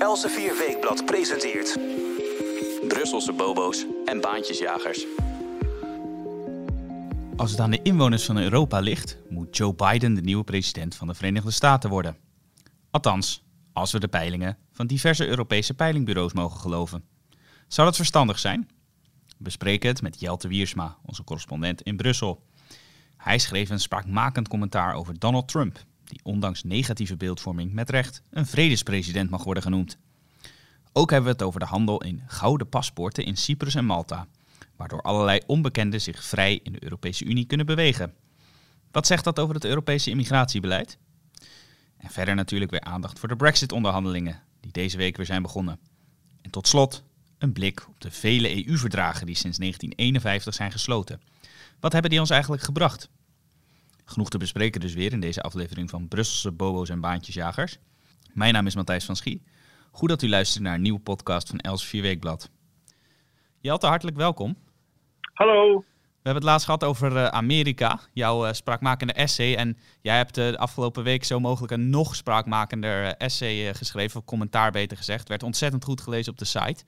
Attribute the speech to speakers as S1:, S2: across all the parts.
S1: Elsevier Weekblad presenteert... Brusselse bobo's en baantjesjagers.
S2: Als het aan de inwoners van Europa ligt, moet Joe Biden de nieuwe president van de Verenigde Staten worden. Althans, als we de peilingen van diverse Europese peilingbureaus mogen geloven. Zou dat verstandig zijn? We bespreken het met Jelte Wiersma, onze correspondent in Brussel. Hij schreef een spraakmakend commentaar over Donald Trump, die ondanks negatieve beeldvorming met recht een vredespresident mag worden genoemd. Ook hebben we het over de handel in gouden paspoorten in Cyprus en Malta, waardoor allerlei onbekenden zich vrij in de Europese Unie kunnen bewegen. Wat zegt dat over het Europese immigratiebeleid? En verder natuurlijk weer aandacht voor de Brexit-onderhandelingen, die deze week weer zijn begonnen. En tot slot een blik op de vele EU-verdragen die sinds 1951 zijn gesloten. Wat hebben die ons eigenlijk gebracht? Genoeg te bespreken dus weer in deze aflevering van Brusselse Bobo's en Baantjesjagers. Mijn naam is Matthijs van Schie. Goed dat u luistert naar een nieuwe podcast van Els 4 Weekblad. Jelte, hartelijk welkom.
S3: Hallo.
S2: We hebben het laatst gehad over uh, Amerika, jouw uh, spraakmakende essay. En jij hebt uh, de afgelopen week zo mogelijk een nog spraakmakender essay geschreven, of commentaar beter gezegd. Werd ontzettend goed gelezen op de site.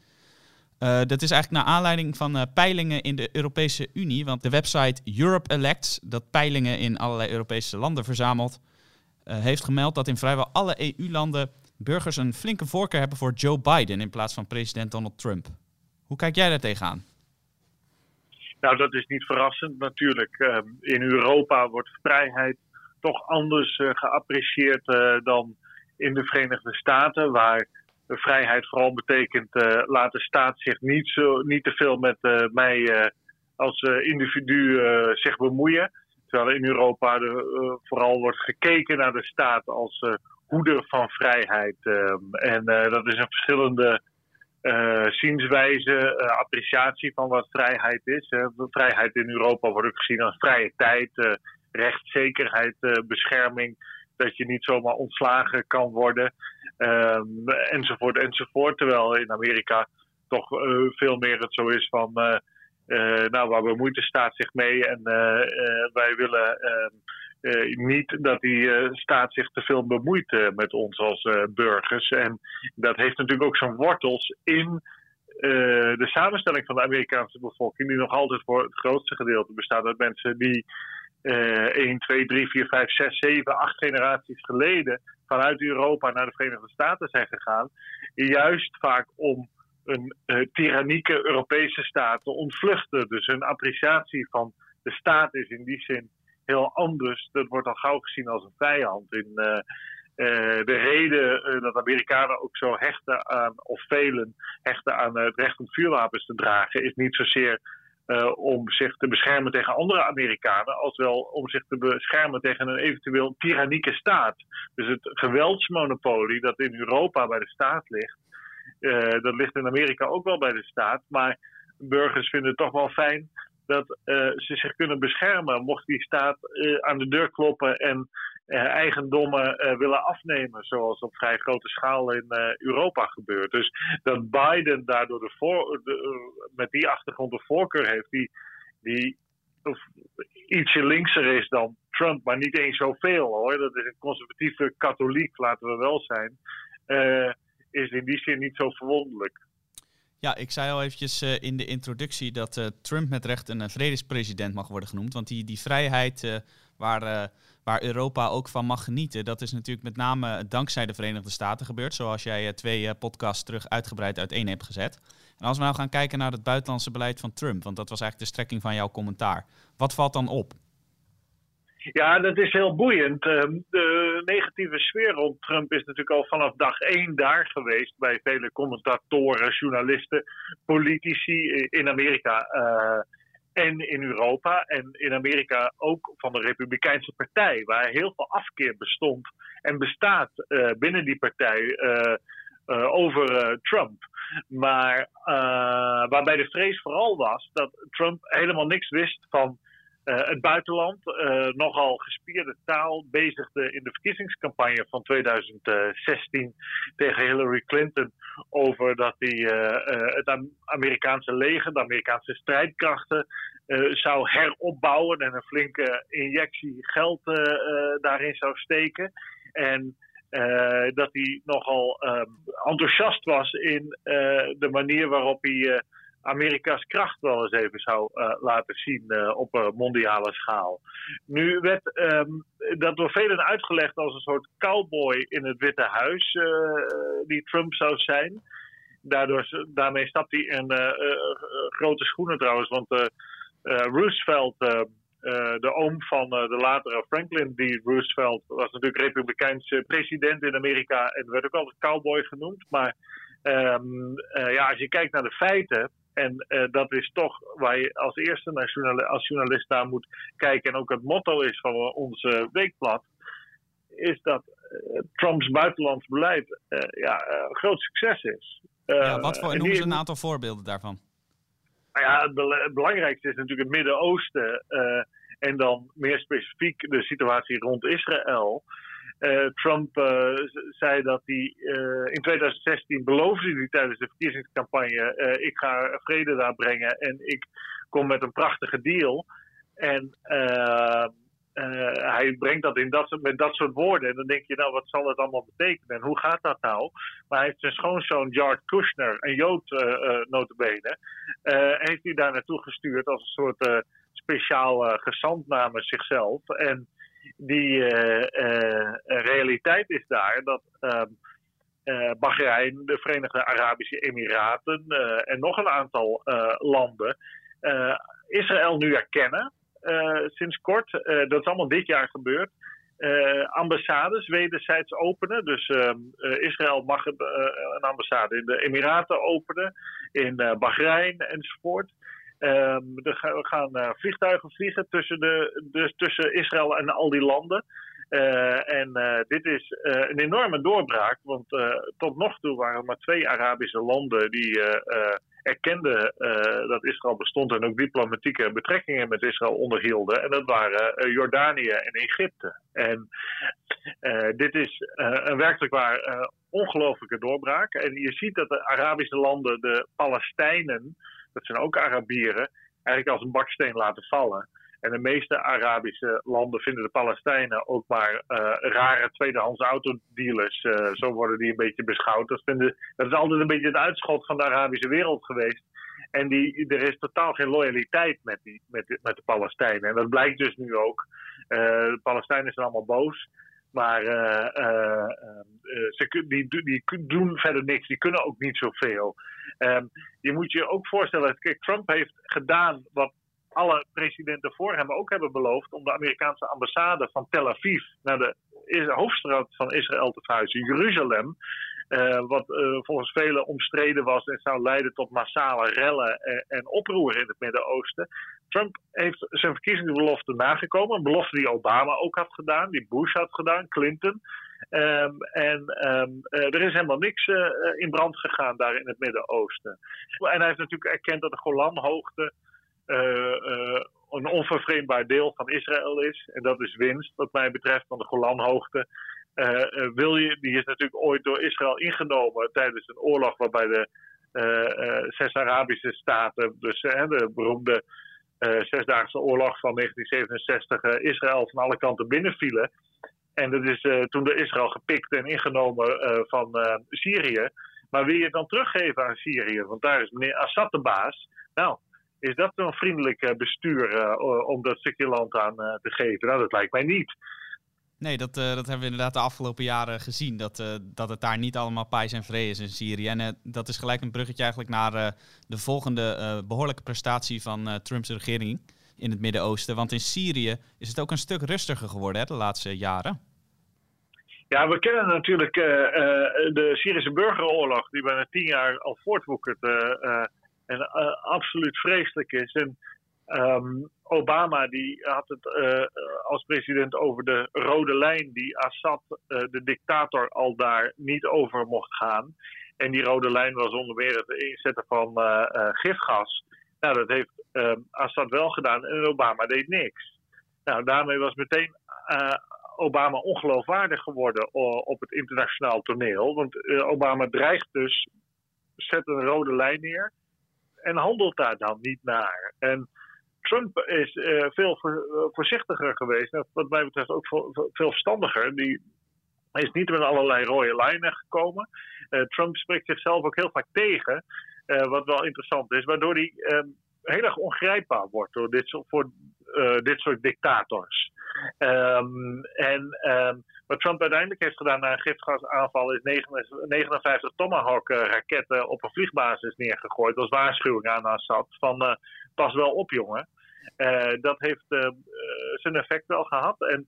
S2: Dat is eigenlijk naar aanleiding van peilingen in de Europese Unie. Want de website Europe Elects, dat peilingen in allerlei Europese landen verzamelt, heeft gemeld dat in vrijwel alle EU-landen burgers een flinke voorkeur hebben voor Joe Biden in plaats van president Donald Trump. Hoe kijk jij daar tegenaan?
S3: Nou, dat is niet verrassend natuurlijk. Ehm, in Europa wordt vrijheid toch anders geapprecieerd dan in de Verenigde Staten, waar vrijheid vooral betekent uh, laat de staat zich niet, zo, niet te veel met mij als individu zich bemoeien. Terwijl in Europa de, vooral wordt gekeken naar de staat als hoeder van vrijheid. Ehm, en dat is een verschillende uh, zienswijze, uh, appreciatie van wat vrijheid is. Uh, vrijheid in Europa wordt ook gezien als vrije tijd, rechtszekerheid, bescherming, dat je niet zomaar ontslagen kan worden, um, enzovoort, enzovoort. Terwijl in Amerika toch veel meer het zo is van, nou, waar bemoeit de staat zich mee en wij willen ehm, uh, niet dat die uh, staat zich te veel bemoeit uh, met ons als burgers. En dat heeft natuurlijk ook zijn wortels in de samenstelling van de Amerikaanse bevolking, die nog altijd voor het grootste gedeelte bestaat uit mensen die 1, 2, 3, 4, 5, 6, 7, 8 generaties geleden vanuit Europa naar de Verenigde Staten zijn gegaan. Juist vaak om een tyrannieke Europese staat te ontvluchten. Dus een appreciatie van de staat is in die zin heel anders. Dat wordt al gauw gezien als een vijand. In, uh, uh, de reden uh, dat Amerikanen ook zo hechten aan, of velen hechten aan het recht om vuurwapens te dragen, is niet zozeer om zich te beschermen tegen andere Amerikanen, als wel om zich te beschermen tegen een eventueel tyrannieke staat. Dus het geweldsmonopolie dat in Europa bij de staat ligt, dat ligt in Amerika ook wel bij de staat. Maar burgers vinden het toch wel fijn dat uh, ze zich kunnen beschermen mocht die staat aan de deur kloppen en eigendommen willen afnemen, zoals op vrij grote schaal in Europa gebeurt. Dus dat Biden daardoor de voor, met die achtergrond de voorkeur heeft, die, die of, ietsje linkser is dan Trump, maar niet eens zoveel hoor. Dat is een conservatieve katholiek, laten we wel zijn. is in die zin niet zo verwonderlijk.
S2: Ja, ik zei al eventjes in de introductie dat Trump met recht een vredespresident mag worden genoemd. Want die, die vrijheid waar, waar Europa ook van mag genieten, dat is natuurlijk met name dankzij de Verenigde Staten gebeurd. Zoals jij twee podcasts terug uitgebreid uiteen hebt gezet. En als we nou gaan kijken naar het buitenlandse beleid van Trump, want dat was eigenlijk de strekking van jouw commentaar. Wat valt dan op?
S3: Ja, dat is heel boeiend. Ehm, de negatieve sfeer rond Trump is natuurlijk al vanaf dag één daar geweest bij vele commentatoren, journalisten, politici in Amerika en in Europa. En in Amerika ook van de Republikeinse Partij, waar heel veel afkeer bestond en bestaat uh, binnen die partij uh, over Trump. Maar waarbij de vrees vooral was dat Trump helemaal niks wist van het buitenland, uh, nogal gespierde taal, bezigde in de verkiezingscampagne van 2016 tegen Hillary Clinton over dat hij uh, het Amerikaanse leger, de Amerikaanse strijdkrachten, zou heropbouwen en een flinke injectie geld daarin zou steken. En dat hij nogal ehm, enthousiast was in de manier waarop hij Amerika's kracht wel eens even zou laten zien op mondiale schaal. Nu werd ehm, dat door velen uitgelegd als een soort cowboy in het Witte Huis, die Trump zou zijn. Daardoor, daarmee stapt hij in grote schoenen trouwens, want Roosevelt de oom van de latere Franklin D. Roosevelt was natuurlijk republikeins president in Amerika en werd ook altijd cowboy genoemd. Maar uh, ja, als je kijkt naar de feiten, en dat is toch waar je als eerste naar journalist, als journalist naar moet kijken, en ook het motto is van ons weekblad, is dat Trumps buitenlands beleid ja, een groot succes is.
S2: ja, wat voor, noem eens een aantal voorbeelden daarvan.
S3: Nou ja, het, belangrijkste is natuurlijk het Midden-Oosten. En dan meer specifiek de situatie rond Israël. Uh, Trump uh, zei dat hij in 2016 beloofde hij tijdens de verkiezingscampagne: ik ga vrede daar brengen en ik kom met een prachtige deal. En hij brengt dat, in dat met dat soort woorden. En dan denk je, nou, wat zal het allemaal betekenen? En hoe gaat dat nou? Maar hij heeft zijn schoonzoon Jared Kushner, een Jood notabene, heeft hij daar naartoe gestuurd als een soort speciaal gezant namens zichzelf. En die realiteit is daar dat uh, Bahrein, de Verenigde Arabische Emiraten en nog een aantal landen Israël nu erkennen. Eh, sinds kort. Eh, dat is allemaal dit jaar gebeurd. Ambassades wederzijds openen. Dus uh, Israël mag een, ambassade in de Emiraten openen, in Bahrein enzovoort. Ehm, er gaan vliegtuigen vliegen tussen, de, dus tussen Israël en al die landen. en dit is een enorme doorbraak, want tot nog toe waren er maar twee Arabische landen die erkende uh, dat Israël bestond en ook diplomatieke betrekkingen met Israël onderhielden. En dat waren Jordanië en Egypte. En dit is een werkelijk waar ongelooflijke doorbraak. En je ziet dat de Arabische landen de Palestijnen, dat zijn ook Arabieren, eigenlijk als een baksteen laten vallen. En de meeste Arabische landen vinden de Palestijnen ook maar uh, rare tweedehands autodealers. Uh, zo worden die een beetje beschouwd. Dat, vinden, dat is altijd een beetje het uitschot van de Arabische wereld geweest. En die, er is totaal geen loyaliteit met, die, met, met de Palestijnen. En dat blijkt dus nu ook. Uh, de Palestijnen zijn allemaal boos. Maar ze, die, die, doen verder niks. Die kunnen ook niet zoveel. Um, je moet je ook voorstellen. Kijk, Trump heeft gedaan wat alle presidenten voor hem ook hebben beloofd om de Amerikaanse ambassade van Tel Aviv naar de hoofdstad van Israël te verhuizen, Jeruzalem. Wat volgens velen omstreden was en zou leiden tot massale rellen en, en oproer in het Midden-Oosten. Trump heeft zijn verkiezingsbelofte nagekomen. Een belofte die Obama ook had gedaan, die Bush had gedaan, Clinton. Um, en um, uh, er is helemaal niks in brand gegaan daar in het Midden-Oosten. En hij heeft natuurlijk erkend dat de Golanhoogte eh, eh, een onvervreemdbaar deel van Israël is. En dat is winst, wat mij betreft, van de Golanhoogte. Wil je, die is natuurlijk ooit door Israël ingenomen tijdens een oorlog waarbij de zes Arabische staten, dus de beroemde Zesdaagse Oorlog van 1967, Israël van alle kanten binnenvielen. En dat is toen door Israël gepikt en ingenomen van Syrië. Maar wil je het dan teruggeven aan Syrië? Want daar is meneer Assad de baas. Nou, is dat een vriendelijk eh, bestuur eh, om dat stukje land aan eh, te geven? Nou, dat lijkt mij niet.
S2: Nee, dat, dat hebben we inderdaad de afgelopen jaren gezien. Dat, dat het daar niet allemaal pijs en vrede is in Syrië. En dat is gelijk een bruggetje eigenlijk naar de volgende behoorlijke prestatie van Trumps regering in het Midden-Oosten. Want in Syrië is het ook een stuk rustiger geworden hè, de laatste jaren.
S3: Ja, we kennen natuurlijk de Syrische burgeroorlog, die bijna tien jaar al voortwoekert en absoluut vreselijk is. En um, Obama die had het uh, als president over de rode lijn die Assad, uh, de dictator, al daar niet over mocht gaan. En die rode lijn was onder meer het inzetten van gifgas. Nou, dat heeft um, Assad wel gedaan en Obama deed niks. Nou, daarmee was meteen Obama ongeloofwaardig geworden op het internationaal toneel. Want Obama dreigt dus, zet een rode lijn neer en handelt daar dan niet naar. En Trump is uh, veel uh, voorzichtiger geweest. wat mij betreft ook veel, verstandiger. Die is niet met allerlei rode lijnen gekomen. Trump spreekt zichzelf ook heel vaak tegen, wat wel interessant is, waardoor hij ehm, heel erg ongrijpbaar wordt door dit, voor dit soort dictators. Um, en um, wat Trump uiteindelijk heeft gedaan na een gifgasaanval is 59 Tomahawk-raketten op een vliegbasis neergegooid als waarschuwing aan Assad van uh, pas wel op jongen. Uh, dat heeft uh, zijn effect wel gehad. En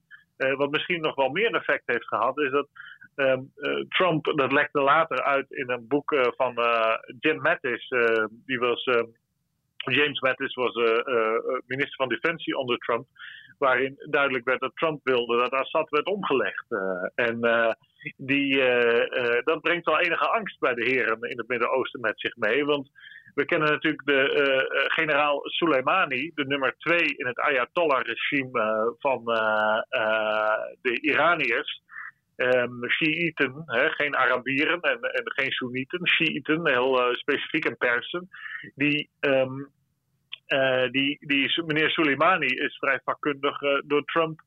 S3: wat misschien nog wel meer effect heeft gehad is dat um, Trump, dat lekte later uit in een boek van Jim Mattis, die was... James Mattis was minister van Defensie onder Trump waarin duidelijk werd dat Trump wilde dat Assad werd omgelegd. Uh, en uh, die, uh, dat brengt wel enige angst bij de heren in het Midden-Oosten met zich mee. Want we kennen natuurlijk de generaal Soleimani, de nummer twee in het Ayatollah-regime van de Iraniërs. Um, Shiiten, geen Arabieren en, en geen Soenieten, Shiiten, heel specifiek en Persen, die um, uh, die, die, meneer Soleimani is vrij vakkundig uh, door Trump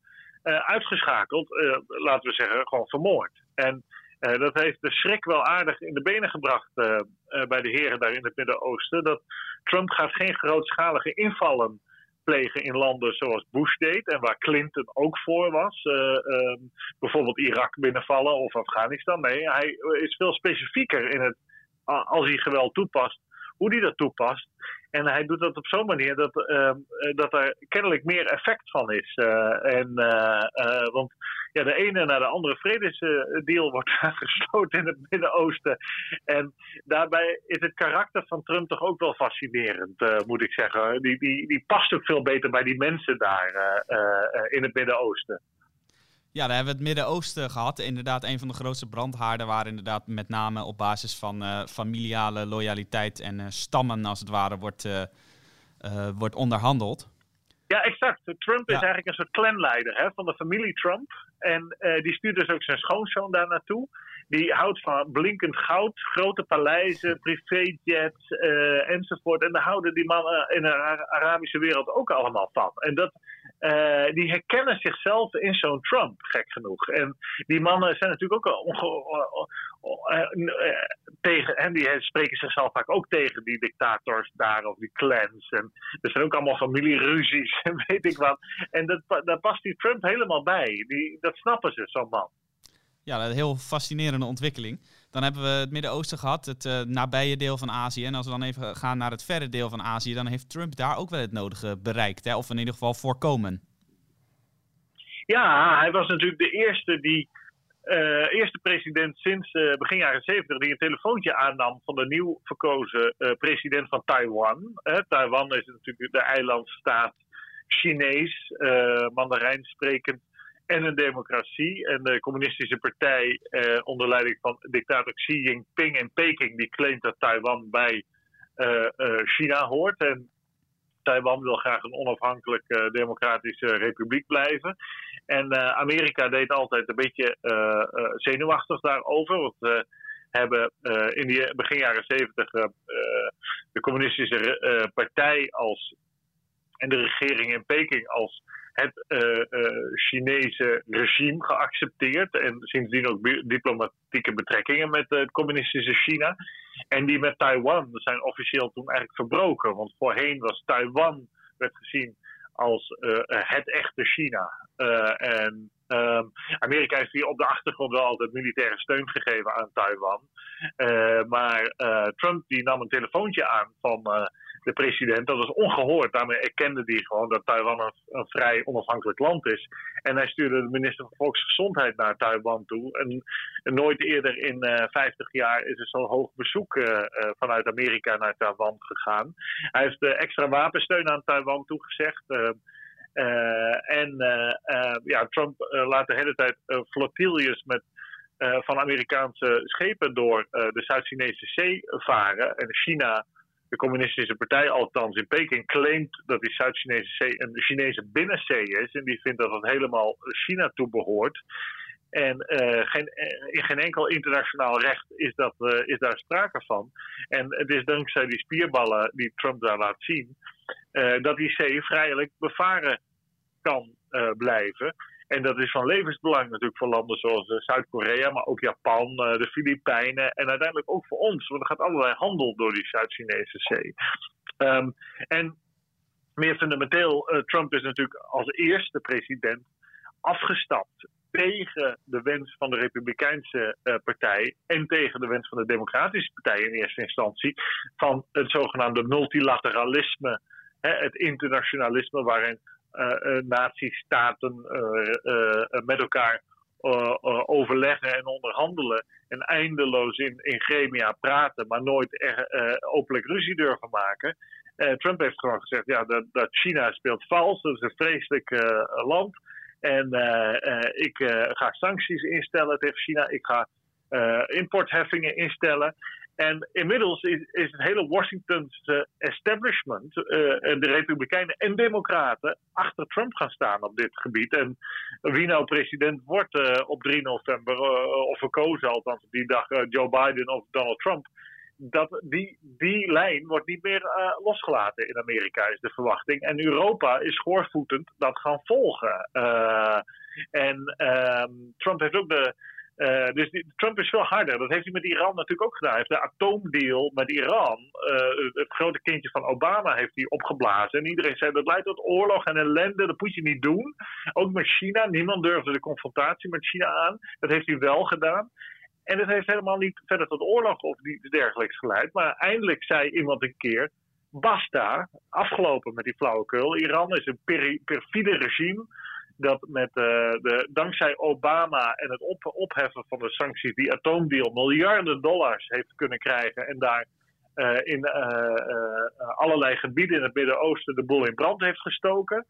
S3: uh, uitgeschakeld. laten we zeggen, gewoon vermoord. En dat heeft de schrik wel aardig in de benen gebracht bij de heren daar in het Midden-Oosten. Dat Trump gaat geen grootschalige invallen plegen in landen zoals Bush deed en waar Clinton ook voor was. Ehm, bijvoorbeeld Irak binnenvallen of Afghanistan. Nee, hij is veel specifieker in het, als hij geweld toepast, hoe hij dat toepast. En hij doet dat op zo'n manier dat, uh, dat er kennelijk meer effect van is. Uh, en, uh, want ja, de ene naar de andere vredesdeal wordt gesloten in het Midden-Oosten. En daarbij is het karakter van Trump toch ook wel fascinerend, moet ik zeggen. Die, die, die past ook veel beter bij die mensen daar in het Midden-Oosten.
S2: Ja, daar hebben we het Midden-Oosten gehad. Inderdaad, een van de grootste brandhaarden waar inderdaad met name op basis van uh, familiale loyaliteit en uh, stammen als het ware wordt, uh, wordt onderhandeld.
S3: Ja, exact. Trump is eigenlijk een soort clanleider hè, van de familie Trump. En die stuurt dus ook zijn schoonzoon daar naartoe. Die houdt van blinkend goud, grote paleizen, privéjets enzovoort. En daar houden die mannen in de Arabische wereld ook allemaal van. En dat uh, die herkennen zichzelf in zo'n Trump, gek genoeg. En die mannen zijn natuurlijk ook uh, tegen, en die spreken zichzelf vaak ook tegen die dictators daar of die clans. En er zijn ook allemaal familieruzies en weet ik wat. En dat, daar past die Trump helemaal bij. Die, dat snappen ze, zo'n man.
S2: Ja, een heel fascinerende ontwikkeling. Dan hebben we het Midden-Oosten gehad, het uh, nabije deel van Azië. En als we dan even gaan naar het verre deel van Azië, dan heeft Trump daar ook wel het nodige bereikt. Hè? Of in ieder geval voorkomen.
S3: Ja, hij was natuurlijk de eerste die. Uh, eerste president sinds uh, begin jaren 70 die een telefoontje aannam van de nieuw verkozen president van Taiwan. Taiwan is natuurlijk de eilandstaat Chinees, Mandarijn sprekend en een democratie. En de communistische partij eh, onder leiding van dictator Xi Jinping in Peking, die claimt dat Taiwan bij uh, uh, China hoort. En Taiwan wil graag een onafhankelijke democratische republiek blijven. En Amerika deed altijd een beetje zenuwachtig daarover. Want hebben in die begin jaren zeventig de communistische partij als en de regering in Peking als het uh, uh, Chinese regime geaccepteerd. En sindsdien ook diplomatieke betrekkingen met het communistische China. En die met Taiwan zijn officieel toen eigenlijk verbroken. Want voorheen was Taiwan werd gezien als het echte China. en um, Amerika heeft hier op de achtergrond wel altijd militaire steun gegeven aan Taiwan. maar Trump die nam een telefoontje aan van de president. Dat was ongehoord. Daarmee erkende hij gewoon dat Taiwan een, vrij onafhankelijk land is. En hij stuurde de minister van Volksgezondheid naar Taiwan toe. En, nooit eerder in uh, eh, 50 jaar is er zo'n hoog bezoek uh, uh, vanuit Amerika naar Taiwan gegaan. Hij heeft extra wapensteun aan Taiwan toegezegd. en ja, Trump laat de hele tijd flotilles met van Amerikaanse schepen door de Zuid-Chinese Zee varen. En China de communistische partij althans in Peking claimt dat die Zuid-Chinese zee een Chinese binnenzee is. En die vindt dat het helemaal China toebehoort. En uh, geen, eh, in geen enkel internationaal recht is, dat, uh, is daar sprake van. En het is dankzij die spierballen die Trump daar laat zien, dat die zee vrijelijk bevaren kan blijven. En dat is van levensbelang natuurlijk voor landen zoals Zuid-Korea, maar ook Japan, de Filipijnen en uiteindelijk ook voor ons. Want er gaat allerlei handel door die Zuid-Chinese zee. Um, en meer fundamenteel, Trump is natuurlijk als eerste president afgestapt tegen de wens van de Republikeinse partij en tegen de wens van de Democratische partij in eerste instantie van het zogenaamde multilateralisme, hè, het internationalisme waarin uh, uh, natiestaten met elkaar overleggen en onderhandelen en eindeloos in, in gremia praten, maar nooit er, openlijk ruzie durven maken. Trump heeft gewoon gezegd ja, dat, dat China speelt vals, dat is een vreselijk land. En eh, eh, ik eh, ga sancties instellen tegen China. Ik ga importheffingen instellen. En inmiddels is, is het hele Washingtonse establishment, de Republikeinen en Democraten, achter Trump gaan staan op dit gebied. En wie nou president wordt op 3 november, of verkozen althans op die dag, Joe Biden of Donald Trump, dat die, die lijn wordt niet meer uh, losgelaten in Amerika, is de verwachting. En Europa is schoorvoetend dat gaan volgen. Uh, en uh, Trump heeft ook de. Uh, dus Trump is veel harder. Dat heeft hij met Iran natuurlijk ook gedaan. Hij heeft de atoomdeal met Iran, het grote kindje van Obama, heeft hij opgeblazen. En iedereen zei dat leidt tot oorlog en ellende. Dat moet je niet doen. Ook met China. Niemand durfde de confrontatie met China aan. Dat heeft hij wel gedaan. En het heeft helemaal niet verder tot oorlog of iets dergelijks geleid. Maar eindelijk zei iemand een keer: basta, afgelopen met die flauwekul. Iran is een perfide regime dat met, uh, de, dankzij Obama en het op, opheffen van de sancties die atoomdeal miljarden dollars heeft kunnen krijgen en daar uh, in uh, allerlei gebieden in het Midden-Oosten de boel in brand heeft gestoken.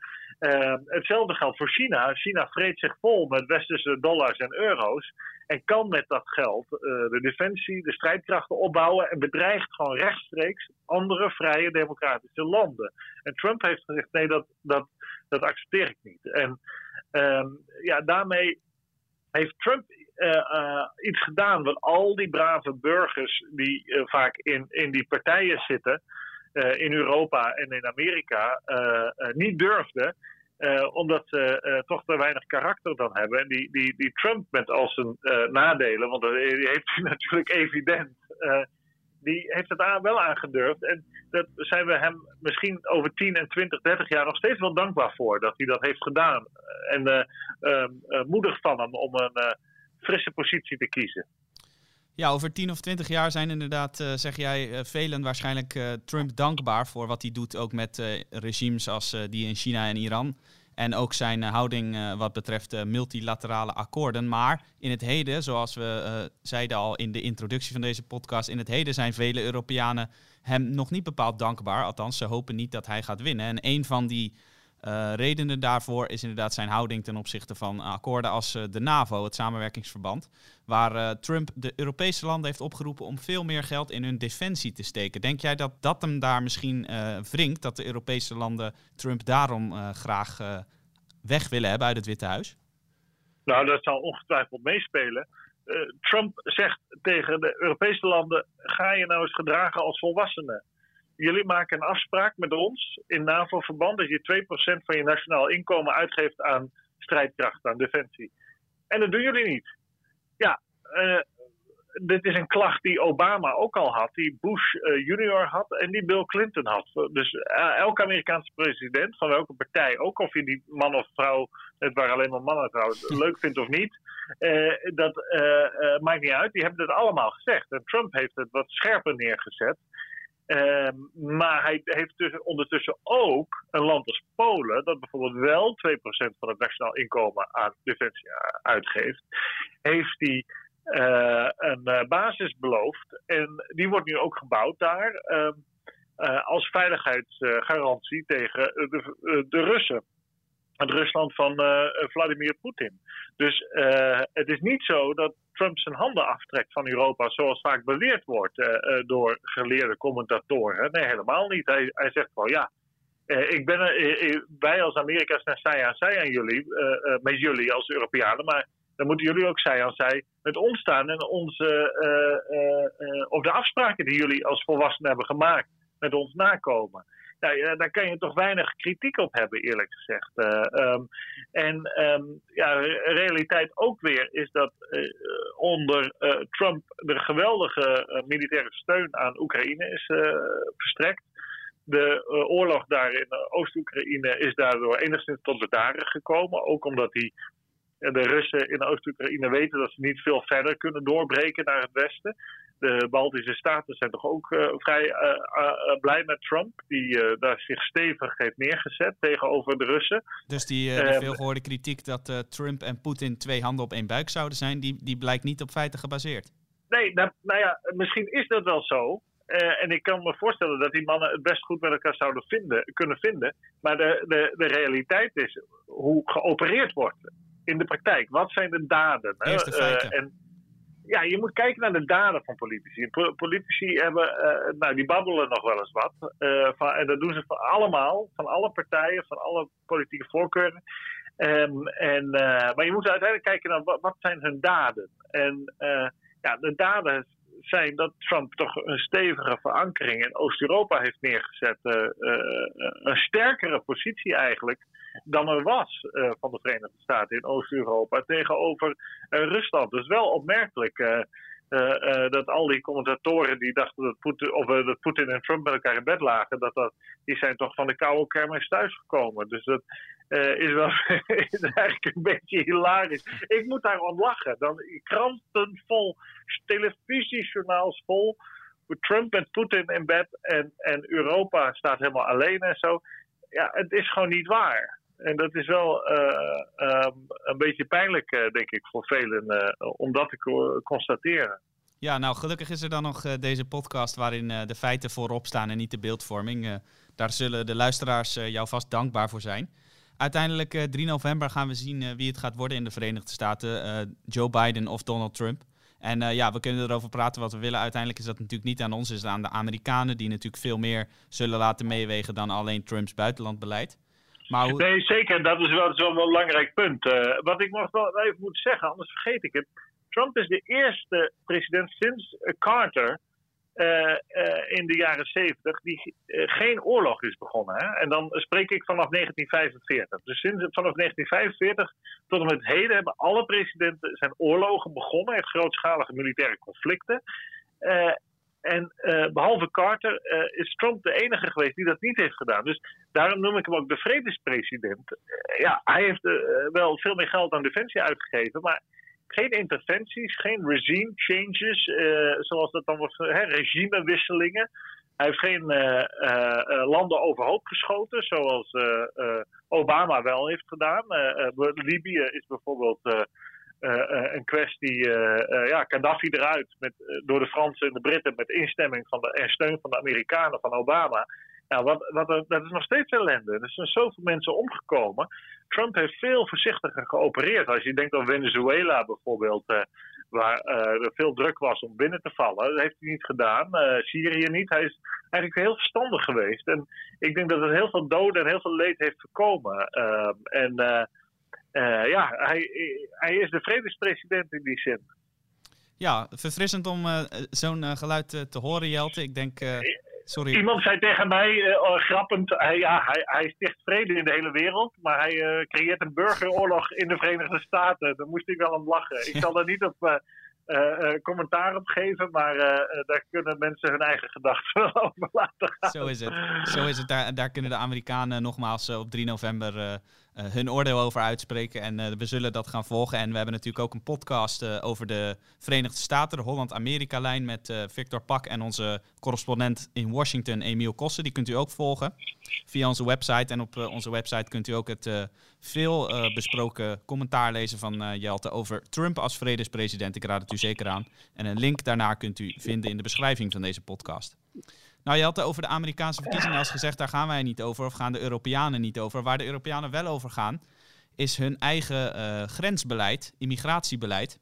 S3: hetzelfde geldt voor China. China vreet zich vol met westerse dollars en euro's. En kan met dat geld de defensie, de strijdkrachten opbouwen. En bedreigt gewoon rechtstreeks andere vrije democratische landen. En Trump heeft gezegd: nee, dat, dat, dat accepteer ik niet. En ehm, ja, daarmee heeft Trump uh, iets gedaan wat al die brave burgers die uh, vaak in, in die partijen zitten, in Europa en in Amerika, niet durfden. omdat ze toch te weinig karakter dan hebben. En die, die, die Trump met al zijn nadelen, want dat heeft hij natuurlijk evident, die heeft het wel aangedurfd. En daar zijn we hem misschien over 10 en 20, 30 jaar nog steeds wel dankbaar voor dat hij dat heeft gedaan. En moedig van hem om een frisse positie te kiezen.
S2: Ja, over 10 of 20 jaar zijn inderdaad, uh, zeg jij, uh, velen waarschijnlijk uh, Trump dankbaar voor wat hij doet, ook met regimes als die in China en Iran. En ook zijn houding wat betreft multilaterale akkoorden. Maar in het heden, zoals we zeiden al in de introductie van deze podcast, in het heden zijn vele Europeanen hem nog niet bepaald dankbaar. Althans, ze hopen niet dat hij gaat winnen. En een van die uh, redenen daarvoor is inderdaad zijn houding ten opzichte van akkoorden als uh, de NAVO, het samenwerkingsverband, waar Trump de Europese landen heeft opgeroepen om veel meer geld in hun defensie te steken. Denk jij dat dat hem daar misschien wringt, dat de Europese landen Trump daarom graag weg willen hebben uit het Witte Huis?
S3: Nou, dat zal ongetwijfeld meespelen. Trump zegt tegen de Europese landen: ga je nou eens gedragen als volwassenen jullie maken een afspraak met ons in NAVO-verband dat je 2% van je nationaal inkomen uitgeeft aan strijdkracht, aan defensie. En dat doen jullie niet. Ja, uh, dit is een klacht die Obama ook al had, die Bush uh, junior had en die Bill Clinton had. Dus uh, elke Amerikaanse president, van welke partij, ook of je die man of vrouw, het waren alleen maar mannen trouwens, leuk vindt of niet, dat maakt niet uit. Die hebben het allemaal gezegd. En Trump heeft het wat scherper neergezet. Uh, maar hij heeft dus ondertussen ook een land als Polen, dat bijvoorbeeld wel 2% van het nationaal inkomen aan defensie uitgeeft, heeft hij uh, een uh, basis beloofd. En die wordt nu ook gebouwd daar uh, als veiligheidsgarantie tegen de, de Russen het Rusland van Vladimir Poetin. Dus het is niet zo dat Trump zijn handen aftrekt van Europa, zoals vaak beweerd wordt uh, door geleerde commentatoren. Nee, helemaal niet. Hij, hij zegt wel ja. Ik ben, wij als Amerika zijn zij aan zij aan jullie, met jullie als Europeanen, maar dan moeten jullie ook zij aan zij met ons staan en onze, of de afspraken die jullie als volwassenen hebben gemaakt met ons nakomen. Ja, daar kan je toch weinig kritiek op hebben, eerlijk gezegd. Um, en um, ja, realiteit ook weer is dat uh, onder uh, Trump de geweldige militaire steun aan Oekraïne is verstrekt. De oorlog daar in Oost-Oekraïne is daardoor enigszins tot bedaren gekomen. Ook omdat die, de Russen in Oost-Oekraïne weten dat ze niet veel verder kunnen doorbreken naar het westen de Baltische Staten zijn toch ook uh, vrij uh, uh, blij met Trump, die daar zich stevig heeft neergezet tegenover de Russen.
S2: Dus die, die veelgehoorde kritiek dat Trump en Poetin twee handen op één buik zouden zijn, die, die blijkt niet op feiten gebaseerd?
S3: Nee, nou, nou ja, misschien is dat wel zo. en ik kan me voorstellen dat die mannen het best goed met elkaar zouden vinden, kunnen vinden. Maar de, de, de realiteit is hoe geopereerd wordt in de praktijk. Wat zijn de daden?
S2: De feiten.
S3: en, ja, je moet kijken naar de daden van politici. Politici hebben, uh, nou, die babbelen nog wel eens wat. Uh, van, en dat doen ze van allemaal, van alle partijen, van alle politieke voorkeuren. Um, en, uh, maar je moet uiteindelijk kijken naar wat, wat zijn hun daden. En ja, de daden zijn dat Trump toch een stevige verankering in Oost-Europa heeft neergezet. een sterkere positie eigenlijk dan er was uh, van de Verenigde Staten in Oost-Europa tegenover uh, Rusland. Dus wel opmerkelijk uh, dat al die commentatoren die dachten dat Poetin, of, dat Poetin en Trump met elkaar in bed lagen, dat dat, die zijn toch van de koude kermis thuisgekomen. Dus dat is wel is eigenlijk een beetje hilarisch. Ik moet daarom lachen. Dan kranten vol, televisiejournaals vol. Trump en Poetin in bed en, en Europa staat helemaal alleen en zo. Ja, het is gewoon niet waar. En dat is wel uh, um, een beetje pijnlijk, uh, denk ik, voor velen uh, om dat te constateren.
S2: Ja, nou gelukkig is er dan nog deze podcast waarin de feiten voorop staan en niet de beeldvorming. daar zullen de luisteraars jou vast dankbaar voor zijn. Uiteindelijk 3 november gaan we zien wie het gaat worden in de Verenigde Staten. Joe Biden of Donald Trump. En ja, we kunnen erover praten wat we willen. Uiteindelijk is dat natuurlijk niet aan ons, is aan de Amerikanen die natuurlijk veel meer zullen laten meewegen dan alleen Trumps buitenlandbeleid.
S3: Maar Nee, zeker. Dat is wel, dat is wel een belangrijk punt. Uh, wat ik nog wel even moet zeggen, anders vergeet ik het. Trump is de eerste president sinds Carter uh, uh, in de jaren 70 die geen oorlog is begonnen. Hè? En dan spreek ik vanaf 1945. Dus sinds, vanaf 1945 tot en met heden hebben alle presidenten zijn oorlogen begonnen. Echt grootschalige militaire conflicten. En uh, behalve Carter uh, is Trump de enige geweest die dat niet heeft gedaan. Dus daarom noem ik hem ook de vredespresident. Uh, ja, hij heeft wel veel meer geld aan defensie uitgegeven, maar geen interventies, geen regime changes, zoals dat dan wordt, hè, regimewisselingen. Hij heeft geen landen overhoop geschoten, zoals Obama wel heeft gedaan. Libië is bijvoorbeeld een kwestie, uh, ja, Gaddafi eruit met, door de Fransen en de Britten met instemming van de, en steun van de Amerikanen, van Obama. Nou, wat, wat, dat is nog steeds ellende. Er zijn zoveel mensen omgekomen. Trump heeft veel voorzichtiger geopereerd. Als je denkt aan Venezuela bijvoorbeeld, waar er veel druk was om binnen te vallen. Dat heeft hij niet gedaan. Syrië niet. Hij is eigenlijk heel verstandig geweest. En ik denk dat het heel veel doden en heel veel leed heeft voorkomen. Ehm, en uh, ja, hij, hij is de vredespresident in die zin.
S2: Ja, verfrissend om uh, zo'n uh, geluid te horen, Jelte. Ik denk. Sorry.
S3: Iemand zei tegen mij, oh, grappend, hij, ja, hij, hij sticht vrede in de hele wereld, maar hij creëert een burgeroorlog in de Verenigde Staten. Daar moest ik wel om lachen. Ik zal er niet op commentaar op geven, maar daar kunnen mensen hun eigen gedachten wel over laten gaan.
S2: Zo is het. Zo is het. Daar, daar kunnen de Amerikanen nogmaals op 3 november hun oordeel over uitspreken. En we zullen dat gaan volgen. En we hebben natuurlijk ook een podcast over de Verenigde Staten, de Holland-Amerika-lijn met Victor Pak en onze correspondent in Washington, Emiel Kossen. Die kunt u ook volgen via onze website. En op onze website kunt u ook het veel besproken commentaar lezen van Jelte over Trump als vredespresident. Ik raad het u zeker aan. En een link daarnaar kunt u vinden in de beschrijving van deze podcast. Nou, je had het over de Amerikaanse verkiezingen als gezegd, daar gaan wij niet over, of gaan de Europeanen niet over. Waar de Europeanen wel over gaan, is hun eigen uh, grensbeleid, immigratiebeleid.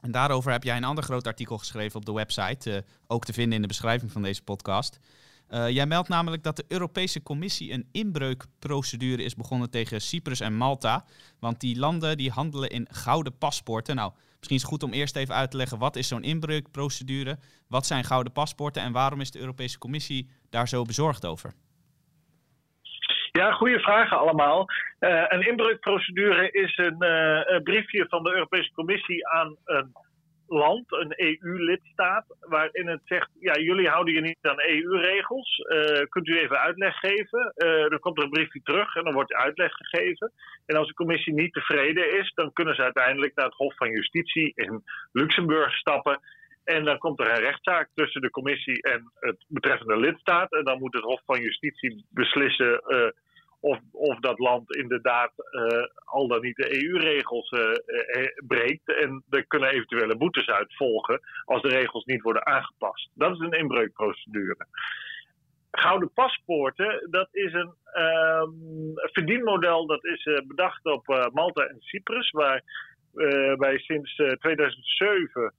S2: En daarover heb jij een ander groot artikel geschreven op de website, uh, ook te vinden in de beschrijving van deze podcast. Uh, jij meldt namelijk dat de Europese Commissie een inbreukprocedure is begonnen tegen Cyprus en Malta. Want die landen die handelen in gouden paspoorten. Nou, misschien is het goed om eerst even uit te leggen wat is zo'n inbreukprocedure, wat zijn gouden paspoorten en waarom is de Europese Commissie daar zo bezorgd over?
S3: Ja, goede vragen allemaal. Uh, een inbreukprocedure is een, uh, een, briefje van de Europese Commissie aan een land, een EU-lidstaat, waarin het zegt: ja, jullie houden je niet aan EU-regels. Uh, kunt u even uitleg geven? dan komt er een briefje terug en dan wordt uitleg gegeven. En als de Commissie niet tevreden is, dan kunnen ze uiteindelijk naar het Hof van Justitie in Luxemburg stappen. En dan komt er een rechtszaak tussen de commissie en het betreffende lidstaat. En dan moet het Hof van Justitie beslissen uh, of, of dat land inderdaad uh, al dan niet de EU-regels uh, breekt. En er kunnen eventuele boetes uit volgen als de regels niet worden aangepast. Dat is een inbreukprocedure. Gouden paspoorten, dat is een um, verdienmodel dat is bedacht op Malta en Cyprus, waar wij sinds 2007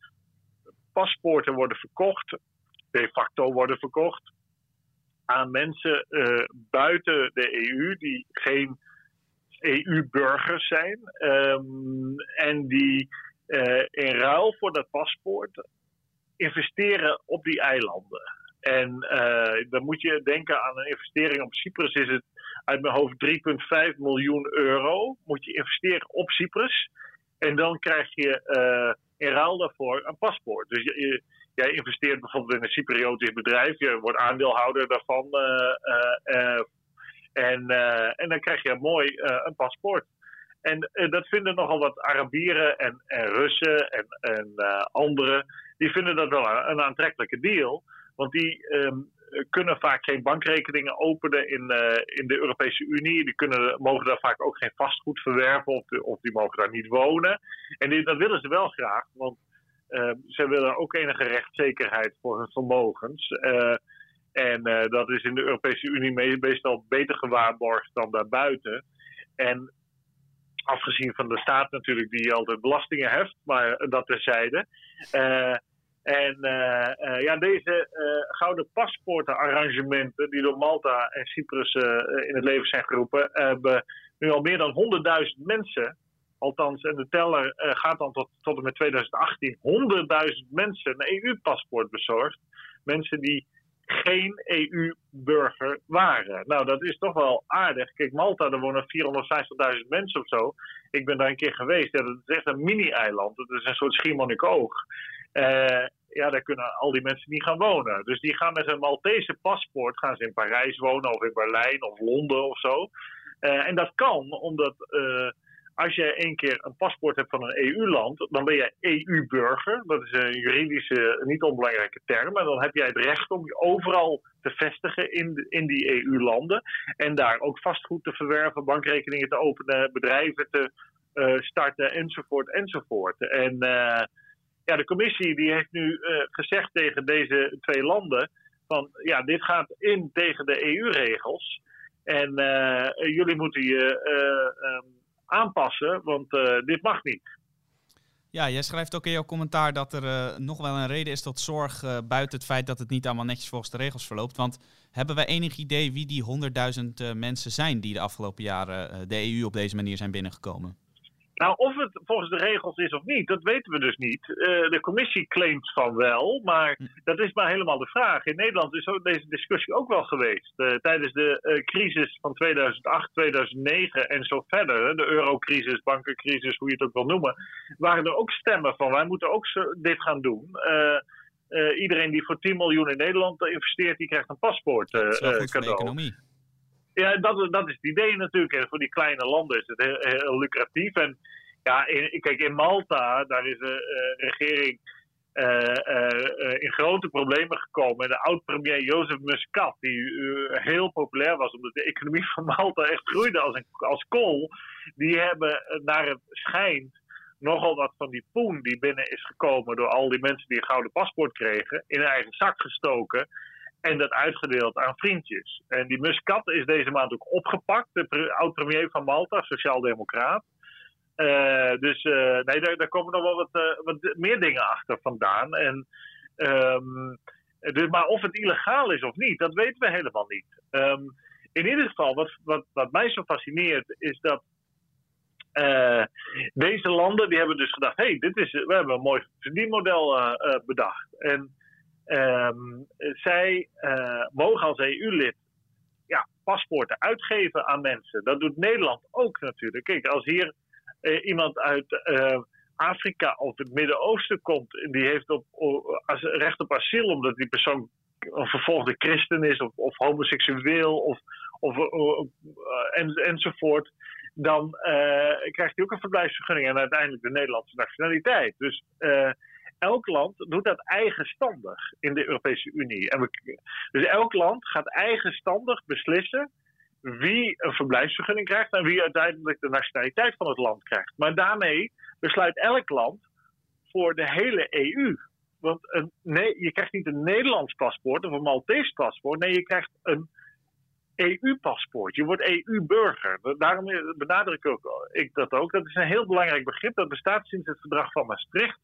S3: paspoorten worden verkocht, de facto worden verkocht, aan mensen uh, buiten de EU die geen EU-burgers zijn um, en die uh, in ruil voor dat paspoort investeren op die eilanden. En uh, dan moet je denken aan een investering op Cyprus is het uit mijn hoofd 3,5 miljoen euro moet je investeren op Cyprus. En dan krijg je in ruil daarvoor een paspoort. Dus je, jij investeert bijvoorbeeld in een Cypriotisch bedrijf, je wordt aandeelhouder daarvan. Uh, uh, en, en dan krijg je mooi een paspoort. En dat vinden nogal wat Arabieren en, en Russen en, en anderen. Die vinden dat wel een, aantrekkelijke deal. Want die um, kunnen vaak geen bankrekeningen openen in, in de Europese Unie. Die kunnen, mogen daar vaak ook geen vastgoed verwerven of, of die mogen daar niet wonen. En die, dat willen ze wel graag, want ze willen ook enige rechtszekerheid voor hun vermogens. Uh, en dat is in de Europese Unie meestal beter gewaarborgd dan daarbuiten. En afgezien van de staat natuurlijk, die altijd belastingen heft, maar dat terzijde. En ja, deze gouden paspoortenarrangementen die door Malta en Cyprus in het leven zijn geroepen, hebben nu al meer dan 100.000 mensen, althans, en de teller gaat dan tot, tot en met 2018, 100.000 mensen een EU-paspoort bezorgd. Mensen die geen EU-burger waren. Nou, dat is toch wel aardig. Kijk, Malta, daar wonen 450.000 mensen of zo. Ik ben daar een keer geweest. Dat is echt een mini-eiland. Dat is een soort Schiermonnikoog. Uh, ja, daar kunnen al die mensen niet gaan wonen. Dus die gaan met een Maltese paspoort gaan ze in Parijs wonen of in Berlijn of Londen of zo. En dat kan omdat als je één keer een paspoort hebt van een EU-land, dan ben je EU-burger. Dat is een juridische, niet onbelangrijke term. En dan heb jij het recht om je overal te vestigen in, in die EU-landen. En daar ook vastgoed te verwerven, bankrekeningen te openen, bedrijven te uh, starten, enzovoort, enzovoort. En ja, de commissie die heeft nu uh, gezegd tegen deze twee landen van ja, dit gaat in tegen de EU-regels. En jullie moeten je um, aanpassen, want dit mag niet.
S2: Ja, jij schrijft ook in jouw commentaar dat er nog wel een reden is tot zorg buiten het feit dat het niet allemaal netjes volgens de regels verloopt. Want hebben wij enig idee wie die 100.000 mensen zijn die de afgelopen jaren de EU op deze manier zijn binnengekomen?
S3: Nou, of het volgens de regels is of niet, dat weten we dus niet. Uh, de commissie claimt van wel, maar hm. dat is maar helemaal de vraag. In Nederland is deze discussie ook wel geweest. Uh, tijdens de uh, crisis van 2008, 2009 en zo verder, de eurocrisis, bankencrisis, hoe je het ook wil noemen, waren er ook stemmen van wij moeten ook zo, dit gaan doen. iedereen die voor 10 miljoen in Nederland investeert, die krijgt een paspoort cadeau. Ja, dat, dat is het idee natuurlijk. En voor die kleine landen is het heel, heel lucratief. En ja, kijk, in Malta, daar is de uh, regering uh, in grote problemen gekomen. En de oud-premier Jozef Muscat, die heel populair was omdat de economie van Malta echt groeide als, een, als kool, die hebben naar het schijnt nogal wat van die poen die binnen is gekomen door al die mensen die een gouden paspoort kregen, in hun eigen zak gestoken. En dat uitgedeeld aan vriendjes. En die Muscat is deze maand ook opgepakt. De oud-premier van Malta, sociaaldemocraat. Uh, dus uh, nee, daar, daar, komen nog wel wat, uh, wat meer dingen achter vandaan. En, um, dus, maar of het illegaal is of niet, dat weten we helemaal niet. Um, in ieder geval, wat, wat, wat mij zo fascineert, is dat deze landen die hebben dus gedacht: hé, hey, dit is, we hebben een mooi verdienmodel bedacht. En Um, zij uh, mogen als EU-lid ja, paspoorten uitgeven aan mensen. Dat doet Nederland ook natuurlijk. Kijk, als hier eh, iemand uit eh, Afrika of het Midden-Oosten komt, die heeft op, recht op asiel omdat die persoon een vervolgde christen is of, of homoseksueel of, of, en, enzovoort, dan krijgt hij ook een verblijfsvergunning en uiteindelijk de Nederlandse nationaliteit. Dus elk land doet dat eigenstandig in de Europese Unie. En dus elk land gaat eigenstandig beslissen wie een verblijfsvergunning krijgt en wie uiteindelijk de nationaliteit van het land krijgt. Maar daarmee besluit elk land voor de hele EU. Want een, nee, je krijgt niet een Nederlands paspoort of een Maltese paspoort. Nee, je krijgt een EU-paspoort. Je wordt EU-burger. Daarom benadruk ik, ook, ik dat ook. Dat is een heel belangrijk begrip. Dat bestaat sinds het verdrag van Maastricht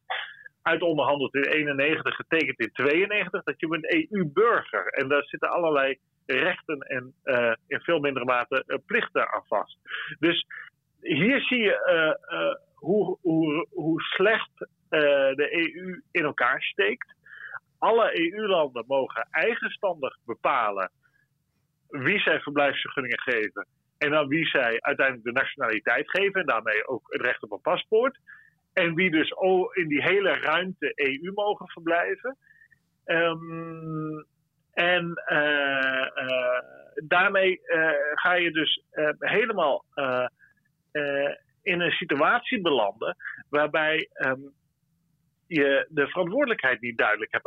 S3: uitonderhandeld in 91, getekend in 92, dat je bent EU-burger. En daar zitten allerlei rechten en uh, in veel mindere mate uh, plichten aan vast. Dus hier zie je uh, hoe, hoe, hoe slecht de EU in elkaar steekt. Alle EU-landen mogen eigenstandig bepalen wie zij verblijfsvergunningen geven en aan wie zij uiteindelijk de nationaliteit geven en daarmee ook het recht op een paspoort. En wie dus in die hele ruimte EU mogen verblijven. Um, en uh, uh, daarmee uh, ga je dus helemaal in een situatie belanden waarbij um, je de verantwoordelijkheid niet duidelijk hebt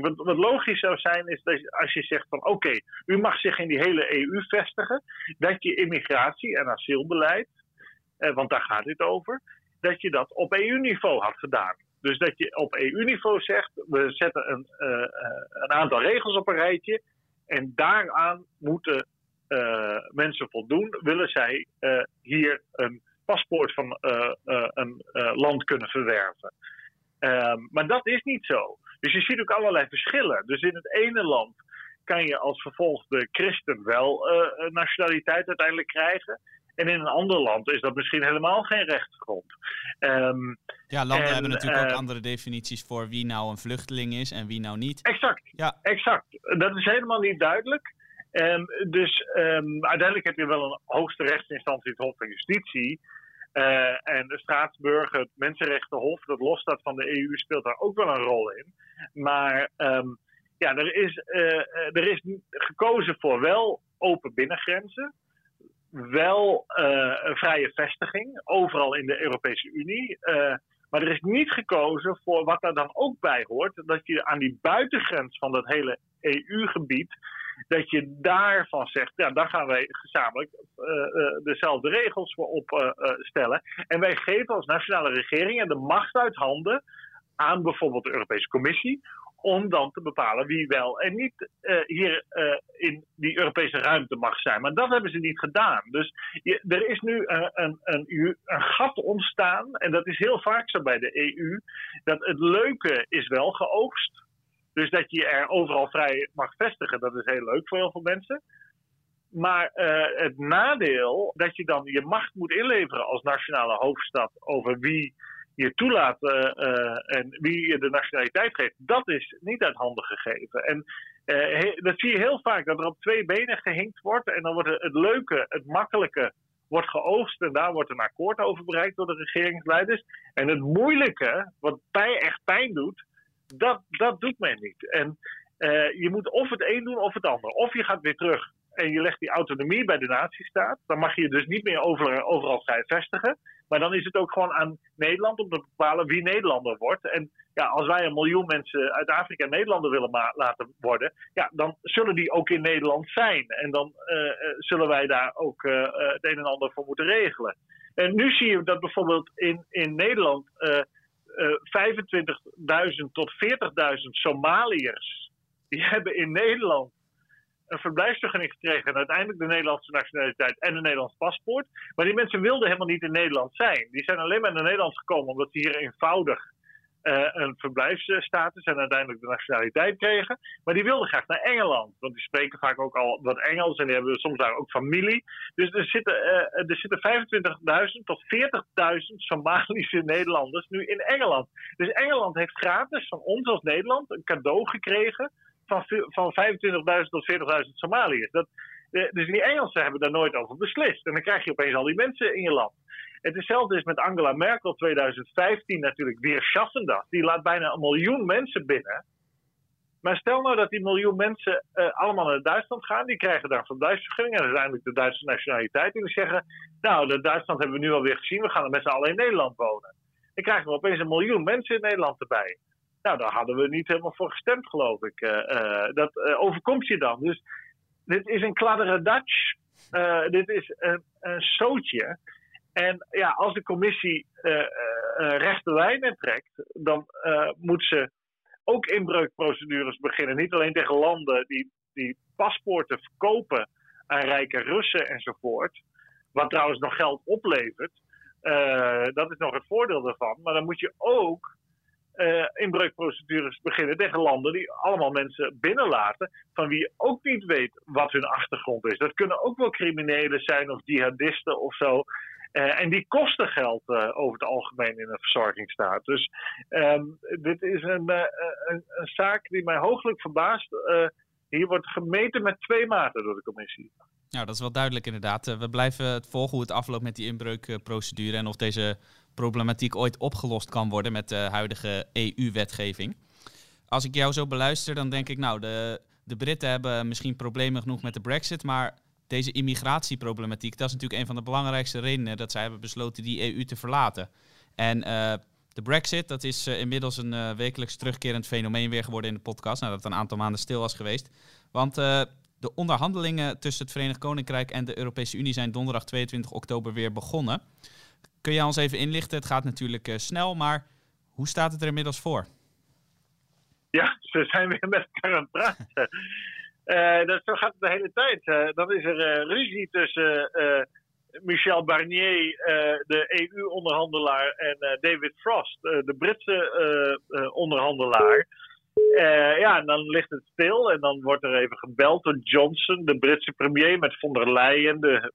S3: wat, wat, logisch zou zijn is dat als je zegt van oké, u mag zich in die hele EU vestigen, dat je immigratie en asielbeleid, want daar gaat dit over, dat je dat op EU-niveau had gedaan. Dus dat je op EU-niveau zegt, we zetten een, uh, een aantal regels op een rijtje en daaraan moeten uh, mensen voldoen, willen zij hier een paspoort van een land kunnen verwerven. Um, maar dat is niet zo. Dus je ziet ook allerlei verschillen. Dus in het ene land kan je als vervolgde christen wel nationaliteit uiteindelijk krijgen. En in een ander land is dat misschien helemaal geen rechtsgrond. Um,
S2: ja, landen hebben natuurlijk ook eh, andere definities voor wie nou een vluchteling is en wie nou niet.
S3: Exact, ja. exact. Dat is helemaal niet duidelijk. Um, dus um, uiteindelijk heb je wel een hoogste rechtsinstantie, het Hof van Justitie. Uh, en de Straatsburg, het Mensenrechtenhof, dat losstaat van de EU, speelt daar ook wel een rol in. Maar ja, er is, uh, er is gekozen voor wel open binnengrenzen wel uh, een vrije vestiging, overal in de Europese Unie. Uh, maar er is niet gekozen voor wat daar dan ook bij hoort, dat je aan die buitengrens van dat hele EU-gebied, dat je daarvan zegt, ja, daar gaan wij gezamenlijk uh, dezelfde regels voor opstellen. en wij geven als nationale regeringen de macht uit handen aan bijvoorbeeld de Europese Commissie om dan te bepalen wie wel en niet uh, hier uh, in die Europese ruimte mag zijn. Maar dat hebben ze niet gedaan. Dus er is nu uh, een, een, een, gat ontstaan, en dat is heel vaak zo bij de EU, dat het leuke is wel geoogst. Dus dat je er overal vrij mag vestigen, dat is heel leuk voor heel veel mensen. Maar het nadeel dat je dan je macht moet inleveren als nationale hoofdstad over wie je toelaat uh, en wie je de nationaliteit geeft, dat is niet uit handen gegeven. En uh, dat zie je heel vaak, dat er op twee benen gehinkt wordt. En dan wordt het leuke, het makkelijke, wordt geoogst. En daar wordt een akkoord over bereikt door de regeringsleiders. En het moeilijke, wat pijn, echt pijn doet, dat, dat doet men niet. En je moet of het een doen of het ander. Of je gaat weer terug en je legt die autonomie bij de natiestaat. Dan mag je dus niet meer overal, overal vrij vestigen. Maar dan is het ook gewoon aan Nederland om te bepalen wie Nederlander wordt. En ja, als wij een miljoen mensen uit Afrika Nederlander willen laten worden, ja, dan zullen die ook in Nederland zijn. En dan uh, zullen wij daar ook uh, het een en ander voor moeten regelen. En nu zie je dat bijvoorbeeld in, in Nederland 25.000 tot 40.000 Somaliërs, die hebben in Nederland een verblijfsvergunning gekregen en uiteindelijk de Nederlandse nationaliteit en een Nederlands paspoort. Maar die mensen wilden helemaal niet in Nederland zijn. Die zijn alleen maar naar Nederland gekomen omdat ze hier eenvoudig uh, een verblijfsstatus en uiteindelijk de nationaliteit kregen. Maar die wilden graag naar Engeland. Want die spreken vaak ook al wat Engels en die hebben soms daar ook familie. Dus er zitten, uh, er zitten 25.000 tot 40.000 Somalische Nederlanders nu in Engeland. Dus Engeland heeft gratis van ons als Nederland een cadeau gekregen van, van 25.000 tot 40.000 Somaliërs. Dat, dus die Engelsen hebben daar nooit over beslist. En dan krijg je opeens al die mensen in je land. Het hetzelfde is met Angela Merkel 2015 natuurlijk weer Schassendag. Die laat bijna een miljoen mensen binnen. Maar stel nou dat die miljoen mensen uh, allemaal naar Duitsland gaan. Die krijgen daar van Duitsvergunning en uiteindelijk de Duitse nationaliteit. En die zeggen, nou, de Duitsland hebben we nu alweer gezien. We gaan er met z'n allen in Nederland wonen. Dan krijgen we opeens een miljoen mensen in Nederland erbij. Nou, daar hadden we niet helemaal voor gestemd, geloof ik. Uh, uh, dat overkomt je dan. Dus dit is een kladderadatsch. dit is een, een zootje. En ja, als de commissie rechte lijnen trekt, dan moet ze ook inbreukprocedures beginnen. Niet alleen tegen landen die, die paspoorten verkopen aan rijke Russen enzovoort. Wat trouwens nog geld oplevert. Dat is nog het voordeel daarvan. Maar dan moet je ook uh, inbreukprocedures beginnen tegen landen die allemaal mensen binnenlaten. van wie je ook niet weet wat hun achtergrond is. Dat kunnen ook wel criminelen zijn of jihadisten of zo. Uh, en die kosten geld uh, over het algemeen in een verzorgingsstaat. Dus um, dit is een, een, een, zaak die mij hooglijk verbaast. hier wordt gemeten met twee maten door de commissie.
S2: Nou, dat is wel duidelijk inderdaad. we blijven het volgen hoe het afloopt met die inbreukprocedure en of deze problematiek ooit opgelost kan worden met de huidige EU-wetgeving. Als ik jou zo beluister, dan denk ik, nou, de, de Britten hebben misschien problemen genoeg met de Brexit, maar deze immigratieproblematiek, dat is natuurlijk een van de belangrijkste redenen dat zij hebben besloten die EU te verlaten. En uh, de Brexit, dat is uh, inmiddels een uh, wekelijks terugkerend fenomeen weer geworden in de podcast, nadat het een aantal maanden stil was geweest. Want de onderhandelingen tussen het Verenigd Koninkrijk en de Europese Unie zijn donderdag 22 oktober weer begonnen. Kun je ons even inlichten? Het gaat natuurlijk snel, maar hoe staat het er inmiddels voor?
S3: Ja, ze zijn weer met elkaar aan het praten. Uh, dat, zo gaat het de hele tijd. Uh, dan is er ruzie tussen Michel Barnier, de EU-onderhandelaar, en David Frost, de Britse onderhandelaar. Ja, en dan ligt het stil en dan wordt er even gebeld door Johnson, de Britse premier, met von der Leyen, de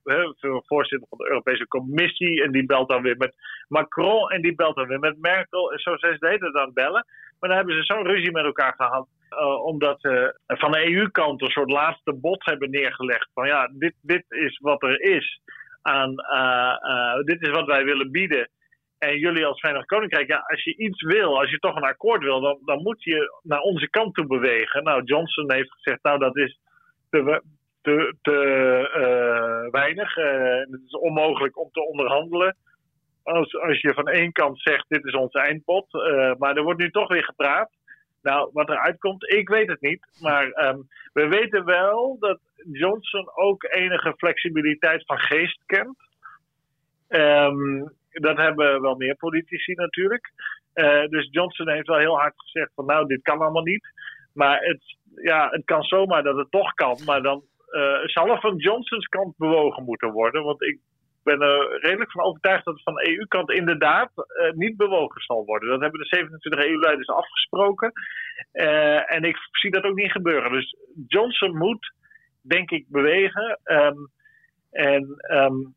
S3: voorzitter van de Europese Commissie. En die belt dan weer met Macron en die belt dan weer met Merkel. En zo zijn ze de aan bellen. Maar dan hebben ze zo'n ruzie met elkaar gehad uh, omdat ze van de EU-kant een soort laatste bod hebben neergelegd. Van ja, dit, dit is wat er is. Aan, uh, dit is wat wij willen bieden. En jullie als Verenigd Koninkrijk, ja, als je iets wil, als je toch een akkoord wil, dan, dan moet je naar onze kant toe bewegen. Nou, Johnson heeft gezegd, nou, dat is te, te, te weinig. het is onmogelijk om te onderhandelen. Als, als je van één kant zegt, dit is ons eindbod. maar er wordt nu toch weer gepraat. Nou, wat eruit komt, ik weet het niet. Maar um, we weten wel dat Johnson ook enige flexibiliteit van geest kent. Um, dat hebben wel meer politici natuurlijk. Uh, dus Johnson heeft wel heel hard gezegd van nou, dit kan allemaal niet. Maar het, ja, het kan zomaar dat het toch kan. Maar dan uh, zal er van Johnsons kant bewogen moeten worden. Want ik ben er redelijk van overtuigd dat het van de EU-kant inderdaad uh, niet bewogen zal worden. Dat hebben de 27 EU-leiders afgesproken. En ik zie dat ook niet gebeuren. Dus Johnson moet, denk ik, bewegen. Um, en um,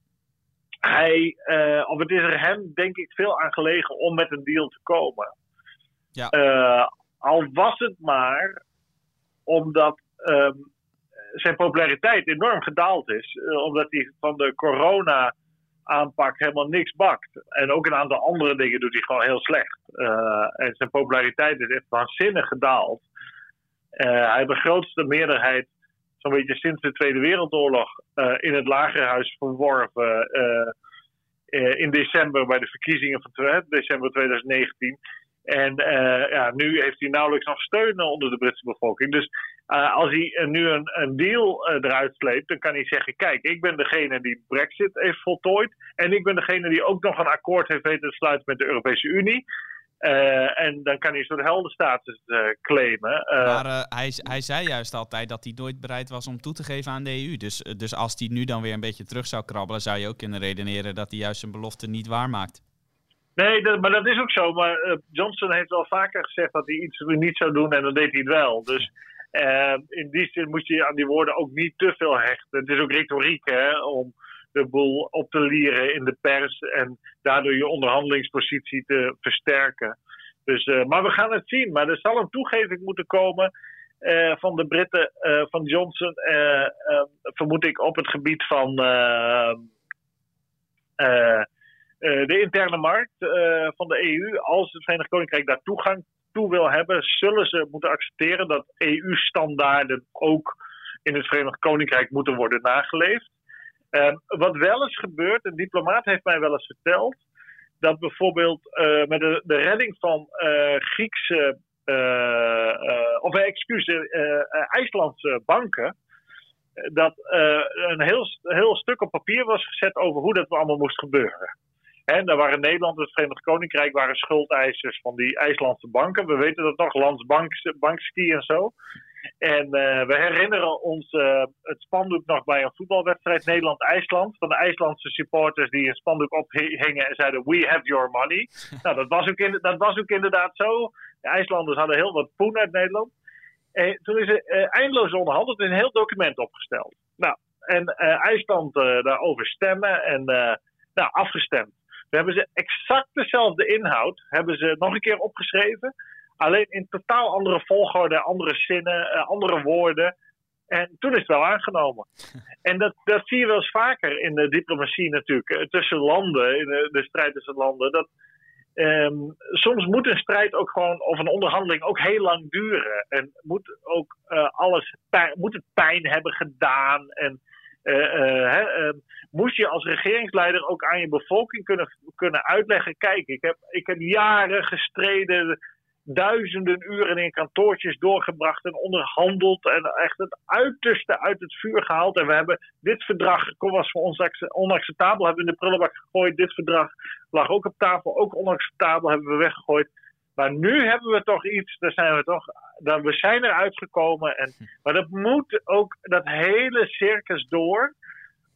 S3: hij, uh, of het is er hem, denk ik, veel aan gelegen om met een deal te komen. Ja. al was het maar omdat um, zijn populariteit enorm gedaald is. omdat hij van de corona aanpak helemaal niks bakt. En ook een aantal andere dingen doet hij gewoon heel slecht. En zijn populariteit is echt waanzinnig gedaald. Hij heeft de grootste meerderheid, zo'n beetje sinds de Tweede Wereldoorlog, uh, in het lagerhuis verworven. in december bij de verkiezingen van december 2019. En ja, nu heeft hij nauwelijks nog steun onder de Britse bevolking. Dus als hij nu een, een deal eruit sleept, dan kan hij zeggen: Kijk, ik ben degene die Brexit heeft voltooid. En ik ben degene die ook nog een akkoord heeft weten te sluiten met de Europese Unie. Uh, en dan kan hij zo'n heldenstatus claimen.
S2: maar hij, hij zei juist altijd dat hij nooit bereid was om toe te geven aan de EU. Dus, dus als hij nu dan weer een beetje terug zou krabbelen, zou je ook kunnen redeneren dat hij juist zijn belofte niet waarmaakt.
S3: Nee, dat, maar dat is ook zo. Maar Johnson heeft wel vaker gezegd dat hij iets niet zou doen en dan deed hij het wel. Dus uh, in die zin moet je aan die woorden ook niet te veel hechten. Het is ook retoriek hè, om de boel op te lieren in de pers en daardoor je onderhandelingspositie te versterken. Dus, uh, maar we gaan het zien. Maar er zal een toegeving moeten komen. van de Britten, van Johnson, vermoed ik op het gebied van de interne markt van de EU. Als het Verenigd Koninkrijk daar toegang toe wil hebben, zullen ze moeten accepteren dat EU-standaarden ook in het Verenigd Koninkrijk moeten worden nageleefd. Uh, wat wel eens gebeurt, een diplomaat heeft mij wel eens verteld, dat bijvoorbeeld uh, met de, redding van uh, Griekse, uh, of excuus, IJslandse banken, dat een heel, heel stuk op papier was gezet over hoe dat allemaal moest gebeuren. En daar waren Nederland en het Verenigd Koninkrijk waren schuldeisers van die IJslandse banken. We weten dat nog, Landsbankski en zo. En uh, we herinneren ons uh, het spandoek nog bij een voetbalwedstrijd Nederland-IJsland. Van de IJslandse supporters die een spandoek ophingen en zeiden: We have your money. nou, dat was, ook in, dat was ook inderdaad zo. De IJslanders hadden heel wat poen uit Nederland. En toen is er uh, eindeloos onderhandeld en een heel document opgesteld. Nou, en IJsland daarover stemmen en nou, afgestemd. We hebben ze exact dezelfde inhoud, hebben ze nog een keer opgeschreven. Alleen in totaal andere volgorde, andere zinnen, uh, andere woorden. En toen is het wel aangenomen. En dat, dat zie je wel eens vaker in de diplomatie natuurlijk. Eh, tussen landen, in de, de strijd tussen landen. Dat, um, soms moet een strijd ook gewoon, of een onderhandeling ook heel lang duren. En moet ook uh, alles, moet het pijn hebben gedaan. En uh, moest je als regeringsleider ook aan je bevolking kunnen, kunnen uitleggen: kijk, ik heb, ik heb jaren gestreden, duizenden uren in kantoortjes doorgebracht en onderhandeld en echt het uiterste uit het vuur gehaald. En we hebben dit verdrag, was voor ons onacceptabel, hebben we in de prullenbak gegooid. Dit verdrag lag ook op tafel, ook onacceptabel, hebben we weggegooid. Maar nu hebben we toch iets, daar zijn we toch, daar, we zijn eruit gekomen. En, maar dat moet ook dat hele circus door.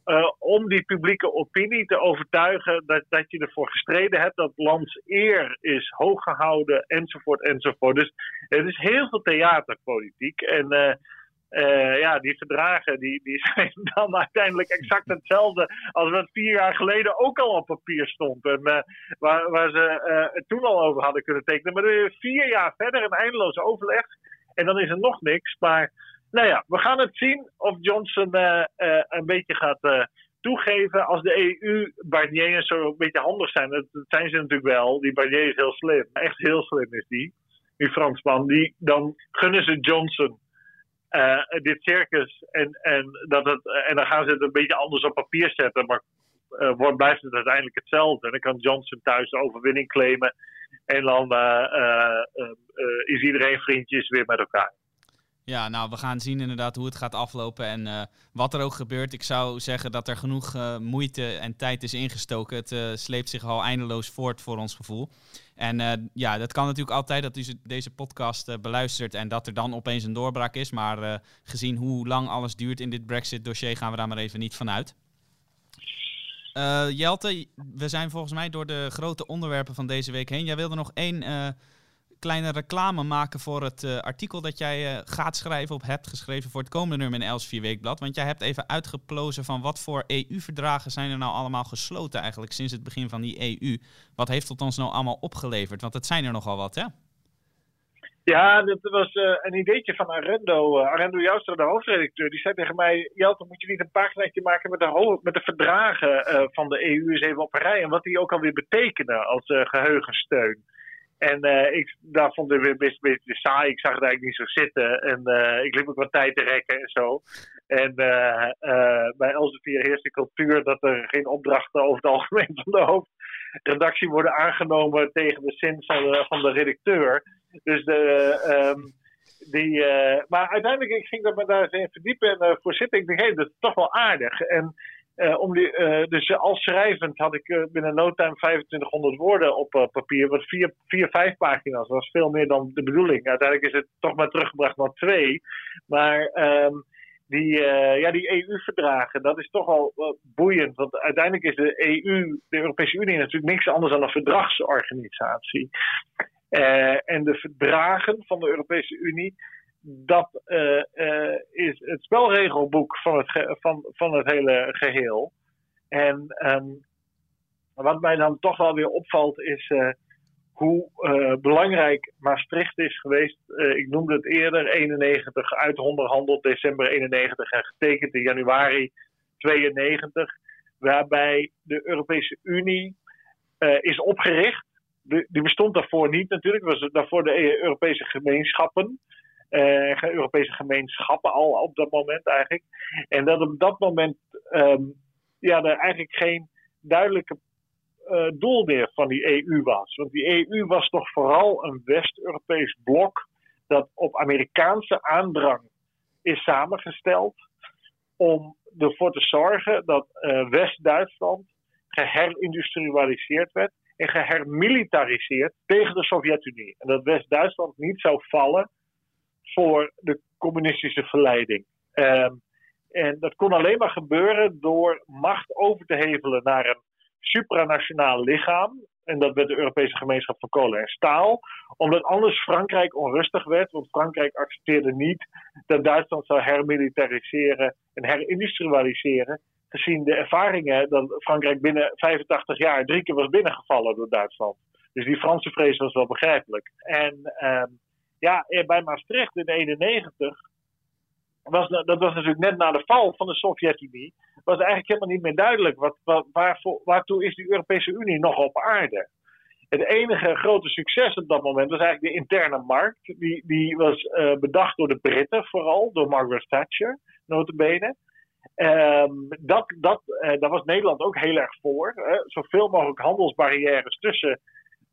S3: Uh, om die publieke opinie te overtuigen dat, dat je ervoor gestreden hebt, dat lands eer is hoog gehouden, enzovoort, enzovoort. Dus het is heel veel theaterpolitiek. En uh, uh, ja, die verdragen die, die zijn dan uiteindelijk exact hetzelfde als wat vier jaar geleden ook al op papier stond. En waar, waar ze uh, toen al over hadden kunnen tekenen. Maar er is vier jaar verder een eindeloze overleg. En dan is er nog niks. Maar nou ja, we gaan het zien of Johnson een beetje gaat toegeven. Als de EU, Barnier zo een beetje handig zijn. Dat, zijn ze natuurlijk wel. Die Barnier is heel slim. Echt heel slim is die. Die Fransman. Die, dan gunnen ze Johnson dit circus. En, en, dat het, en dan gaan ze het een beetje anders op papier zetten. Maar uh, wordt, blijft het uiteindelijk hetzelfde. En dan kan Johnson thuis de overwinning claimen. En dan uh, is iedereen vriendjes weer met elkaar.
S2: Ja, nou, we gaan zien inderdaad hoe het gaat aflopen en uh, wat er ook gebeurt. Ik zou zeggen dat er genoeg uh, moeite en tijd is ingestoken. Het uh, sleept zich al eindeloos voort voor ons gevoel. En ja, dat kan natuurlijk altijd dat u deze podcast beluistert en dat er dan opeens een doorbraak is. Maar gezien hoe lang alles duurt in dit Brexit-dossier gaan we daar maar even niet van uit. Jelte, we zijn volgens mij door de grote onderwerpen van deze week heen. Jij wilde nog één kleine reclame maken voor het uh, artikel dat jij uh, gaat schrijven of hebt geschreven voor het komende nummer in Els 4 Weekblad. Want jij hebt even uitgeplozen van wat voor EU-verdragen zijn er nou allemaal gesloten eigenlijk sinds het begin van die EU. Wat heeft het ons nou allemaal opgeleverd? Want het zijn er nogal wat, hè?
S3: Ja, dat was uh, een ideetje van Arendo. Arendo Joustra, de hoofdredacteur, die zei tegen mij... Jelte, moet je niet een paginaatje maken met de, met de verdragen van de EU eens even op rij... en wat die ook alweer betekenen als geheugensteun. En uh, ik, daar vond ik weer best een beetje saai. Ik zag het eigenlijk niet zo zitten. En uh, ik liep ook wat tijd te rekken en zo. En uh, bij Elsevier heerst de cultuur dat er geen opdrachten over het algemeen van de hoofdredactie worden aangenomen tegen de zin van de, van de redacteur. Dus de, um, die, maar uiteindelijk ik ging ik me daar eens in verdiepen en voor. Ik dacht, hé, hey, dat is toch wel aardig. En uh, om die, uh, dus als schrijvend had ik binnen no time 2500 woorden op papier, wat vier, vier, vijf pagina's. Was veel meer dan de bedoeling. Uiteindelijk is het toch maar teruggebracht naar twee. Maar um, die, ja, die EU-verdragen, dat is toch wel boeiend. Want uiteindelijk is de EU, de Europese Unie, natuurlijk niks anders dan een verdragsorganisatie. en de verdragen van de Europese Unie dat uh, uh, is het spelregelboek van het, van, van het hele geheel. En um, wat mij dan toch wel weer opvalt is uh, hoe belangrijk Maastricht is geweest. ik noemde het eerder, 91 uitonderhandeld, december 91 en getekend in januari 92. Waarbij de Europese Unie is opgericht. die bestond daarvoor niet natuurlijk, was daarvoor de Europese gemeenschappen Europese gemeenschappen al op dat moment eigenlijk. En dat op dat moment um, ja, er eigenlijk geen duidelijke uh, doel meer van die EU was. Want die EU was toch vooral een West-Europees blok dat op Amerikaanse aandrang is samengesteld om ervoor te zorgen dat uh, West-Duitsland geherindustrialiseerd werd en gehermilitariseerd tegen de Sovjet-Unie. En dat West-Duitsland niet zou vallen voor de communistische verleiding. Um, en dat kon alleen maar gebeuren door macht over te hevelen naar een supranationaal lichaam. En dat werd de Europese gemeenschap van kolen en staal. Omdat anders Frankrijk onrustig werd. Want Frankrijk accepteerde niet dat Duitsland zou hermilitariseren en herindustrialiseren. Gezien de ervaringen dat Frankrijk binnen 85 jaar drie keer was binnengevallen door Duitsland. Dus die Franse vrees was wel begrijpelijk. En um, ja, bij Maastricht in 91 was, dat was natuurlijk net na de val van de Sovjet-Unie, was eigenlijk helemaal niet meer duidelijk wat, waarvoor, waartoe is die Europese Unie nog op aarde. Het enige grote succes op dat moment was eigenlijk de interne markt. Die, die was uh, bedacht door de Britten vooral, door Margaret Thatcher, notabene. Um, dat, dat, uh, daar was Nederland ook heel erg voor. Hè? Zoveel mogelijk handelsbarrières tussen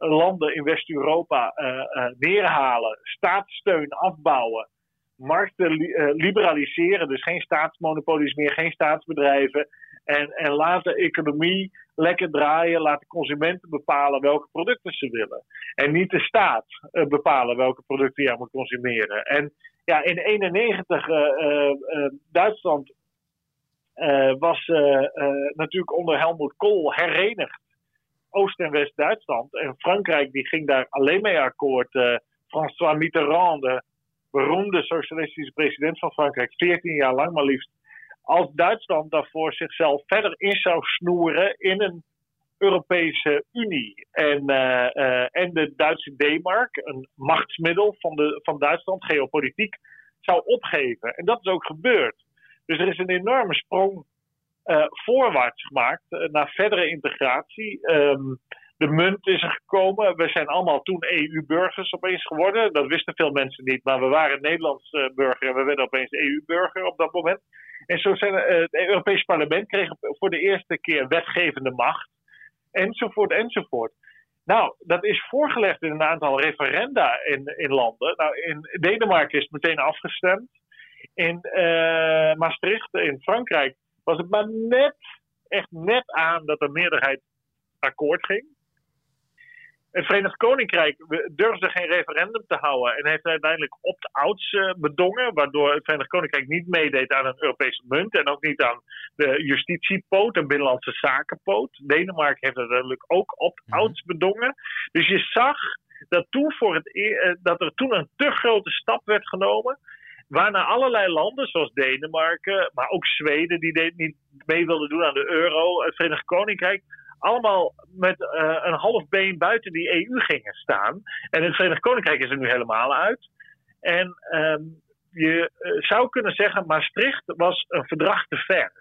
S3: landen in West-Europa uh, neerhalen, staatssteun afbouwen, markten li liberaliseren, dus geen staatsmonopolies meer, geen staatsbedrijven. En, en laat de economie lekker draaien, laat de consumenten bepalen welke producten ze willen. En niet de staat bepalen welke producten je moet consumeren. En ja, in 1991 uh, Duitsland was natuurlijk onder Helmut Kohl herenigd Oost- en West-Duitsland. En Frankrijk die ging daar alleen mee akkoord. Uh, François Mitterrand, de beroemde socialistische president van Frankrijk, 14 jaar lang maar liefst. Als Duitsland daarvoor zichzelf verder in zou snoeren in een Europese Unie. En, uh, uh, en de Duitse D-mark, een machtsmiddel van, de, van Duitsland, geopolitiek, zou opgeven. En dat is ook gebeurd. Dus er is een enorme sprong voorwaarts gemaakt uh, naar verdere integratie. Um, de munt is er gekomen. We zijn allemaal toen EU-burgers opeens geworden. Dat wisten veel mensen niet, maar we waren Nederlands uh, burger en we werden opeens EU-burger op dat moment. En zo zijn het Europees Parlement kreeg voor de eerste keer wetgevende macht. Enzovoort, enzovoort. Nou, dat is voorgelegd in een aantal referenda in, in landen. Nou, in Denemarken is het meteen afgestemd. In Maastricht, in Frankrijk, was het maar net, echt net aan dat de meerderheid akkoord ging. Het Verenigd Koninkrijk durfde geen referendum te houden en heeft uiteindelijk opt-outs uh, bedongen, waardoor het Verenigd Koninkrijk niet meedeed aan een Europese munt en ook niet aan de justitiepoot en binnenlandse zakenpoot. Denemarken heeft uiteindelijk ook opt-outs mhm. bedongen. Dus je zag dat, toen voor het, e dat er toen een te grote stap werd genomen Waarna allerlei landen, zoals Denemarken, maar ook Zweden, die niet mee wilden doen aan de euro, het Verenigd Koninkrijk, allemaal met uh, een half been buiten die EU gingen staan. En het Verenigd Koninkrijk is er nu helemaal uit. En um, je uh, zou kunnen zeggen, Maastricht was een verdrag te ver.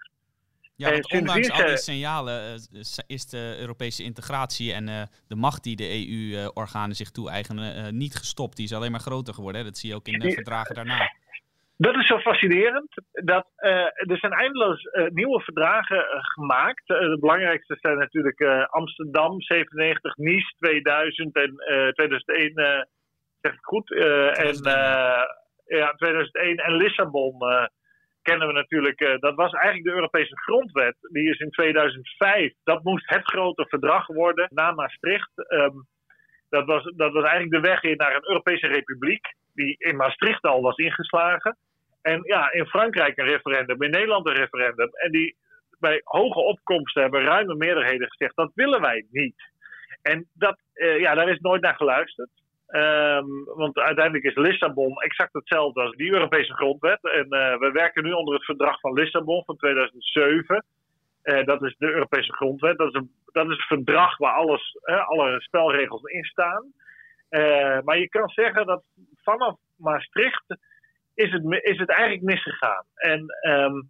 S2: Ja, want ondanks al die signalen uh, is de Europese integratie en de macht die de EU-organen zich toe-eigenen niet gestopt. Die is alleen maar groter geworden. Hè? Dat zie je ook in de verdragen daarna.
S3: Dat is zo fascinerend. Dat, uh, er zijn eindeloos nieuwe verdragen gemaakt. de belangrijkste zijn natuurlijk Amsterdam 97, Nice 2000 en 2001, zeg ik goed. en ja, 2001 en Lissabon kennen we natuurlijk. dat was eigenlijk de Europese grondwet. Die is in 2005. Dat moest het grote verdrag worden na Maastricht. Um, dat, was, dat was eigenlijk de weg in naar een Europese republiek. Die in Maastricht al was ingeslagen. En ja, in Frankrijk een referendum, in Nederland een referendum. En die bij hoge opkomsten hebben ruime meerderheden gezegd: dat willen wij niet. En dat, uh, ja, daar is nooit naar geluisterd. Um, want uiteindelijk is Lissabon exact hetzelfde als die Europese grondwet. En uh, we werken nu onder het verdrag van Lissabon van 2007. dat is de Europese grondwet. Dat is een, dat is een verdrag waar alles, alle spelregels in staan. maar je kan zeggen dat vanaf Maastricht is het, is het eigenlijk misgegaan. En um,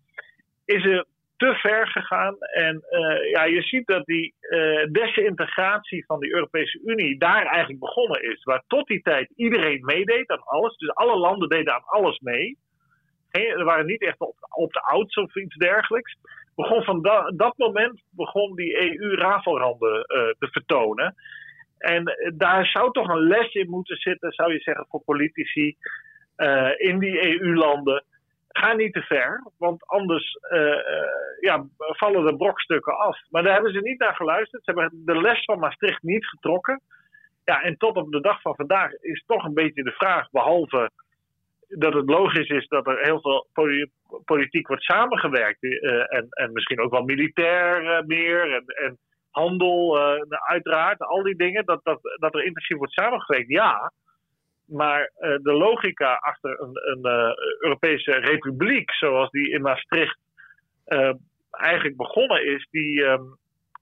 S3: is er te ver gegaan. En uh, ja, je ziet dat die uh, desintegratie van de Europese Unie daar eigenlijk begonnen is. Waar tot die tijd iedereen meedeed aan alles. Dus alle landen deden aan alles mee. er waren niet echt op, op de ouds of iets dergelijks. Begon van da dat moment begon die EU rafelranden uh, te vertonen. En daar zou toch een les in moeten zitten, zou je zeggen, voor politici in die EU-landen ga niet te ver, want anders uh, uh, ja, vallen de brokstukken af. Maar daar hebben ze niet naar geluisterd. Ze hebben de les van Maastricht niet getrokken. Ja, en tot op de dag van vandaag is toch een beetje de vraag, behalve dat het logisch is dat er heel veel politiek wordt samengewerkt. Uh, en, en misschien ook wel militair meer en, en handel, uiteraard, al die dingen, dat, dat, dat er intensief wordt samengewerkt, ja. Maar uh, de logica achter een, een uh, Europese republiek, zoals die in Maastricht uh, eigenlijk begonnen is, die, um,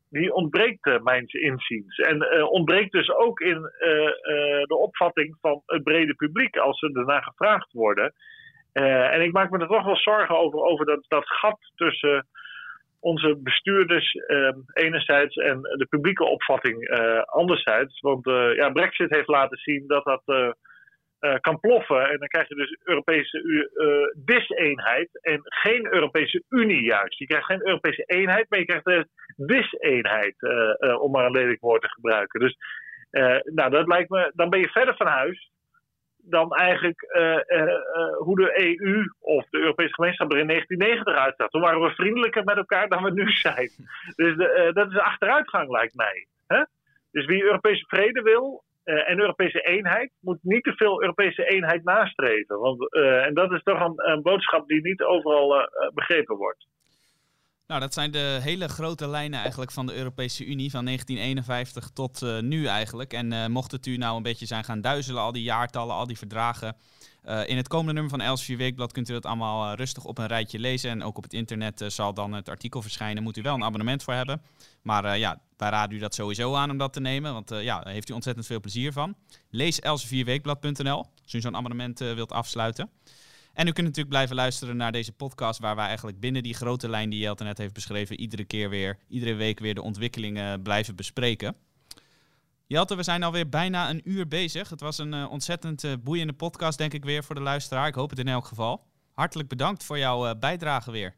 S3: die ontbreekt mijns inziens. En ontbreekt dus ook in de opvatting van het brede publiek als ze ernaar gevraagd worden. en ik maak me er toch wel zorgen over, over dat, dat gat tussen onze bestuurders uh, enerzijds en de publieke opvatting anderzijds. Want ja, Brexit heeft laten zien dat dat uh, kan ploffen. En dan krijg je dus Europese uh, dis-eenheid en geen Europese Unie juist. Je krijgt geen Europese eenheid, maar je krijgt de dis-eenheid, uh, om maar een lelijk woord te gebruiken. Dus nou, dat lijkt me, dan ben je verder van huis dan eigenlijk hoe de EU of de Europese gemeenschap er in 1990 uitzag. Toen waren we vriendelijker met elkaar dan we nu zijn. Dus dat is achteruitgang, lijkt mij. Dus wie Europese vrede wil, uh, en Europese eenheid moet niet te veel Europese eenheid nastreven. Want, uh, en dat is toch een, een, boodschap die niet overal uh, begrepen wordt.
S2: Nou, dat zijn de hele grote lijnen eigenlijk van de Europese Unie van 1951 tot nu eigenlijk. En mocht het u nou een beetje zijn gaan duizelen, al die jaartallen, al die verdragen. in het komende nummer van Els 4 Weekblad kunt u dat allemaal rustig op een rijtje lezen. En ook op het internet zal dan het artikel verschijnen. Moet u wel een abonnement voor hebben. Maar ja, wij raden u dat sowieso aan om dat te nemen, want uh, ja, daar heeft u ontzettend veel plezier van. Lees elsevierweekblad.nl als u zo'n abonnement uh, wilt afsluiten. En u kunt natuurlijk blijven luisteren naar deze podcast, waar wij eigenlijk binnen die grote lijn die Jelte net heeft beschreven, iedere keer weer, iedere week weer de ontwikkelingen blijven bespreken. Jelte, we zijn alweer bijna een uur bezig. Het was een uh, ontzettend boeiende podcast, denk ik weer, voor de luisteraar. Ik hoop het in elk geval. Hartelijk bedankt voor jouw bijdrage weer.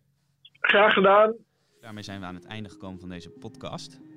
S3: Graag gedaan.
S2: Daarmee zijn we aan het einde gekomen van deze podcast.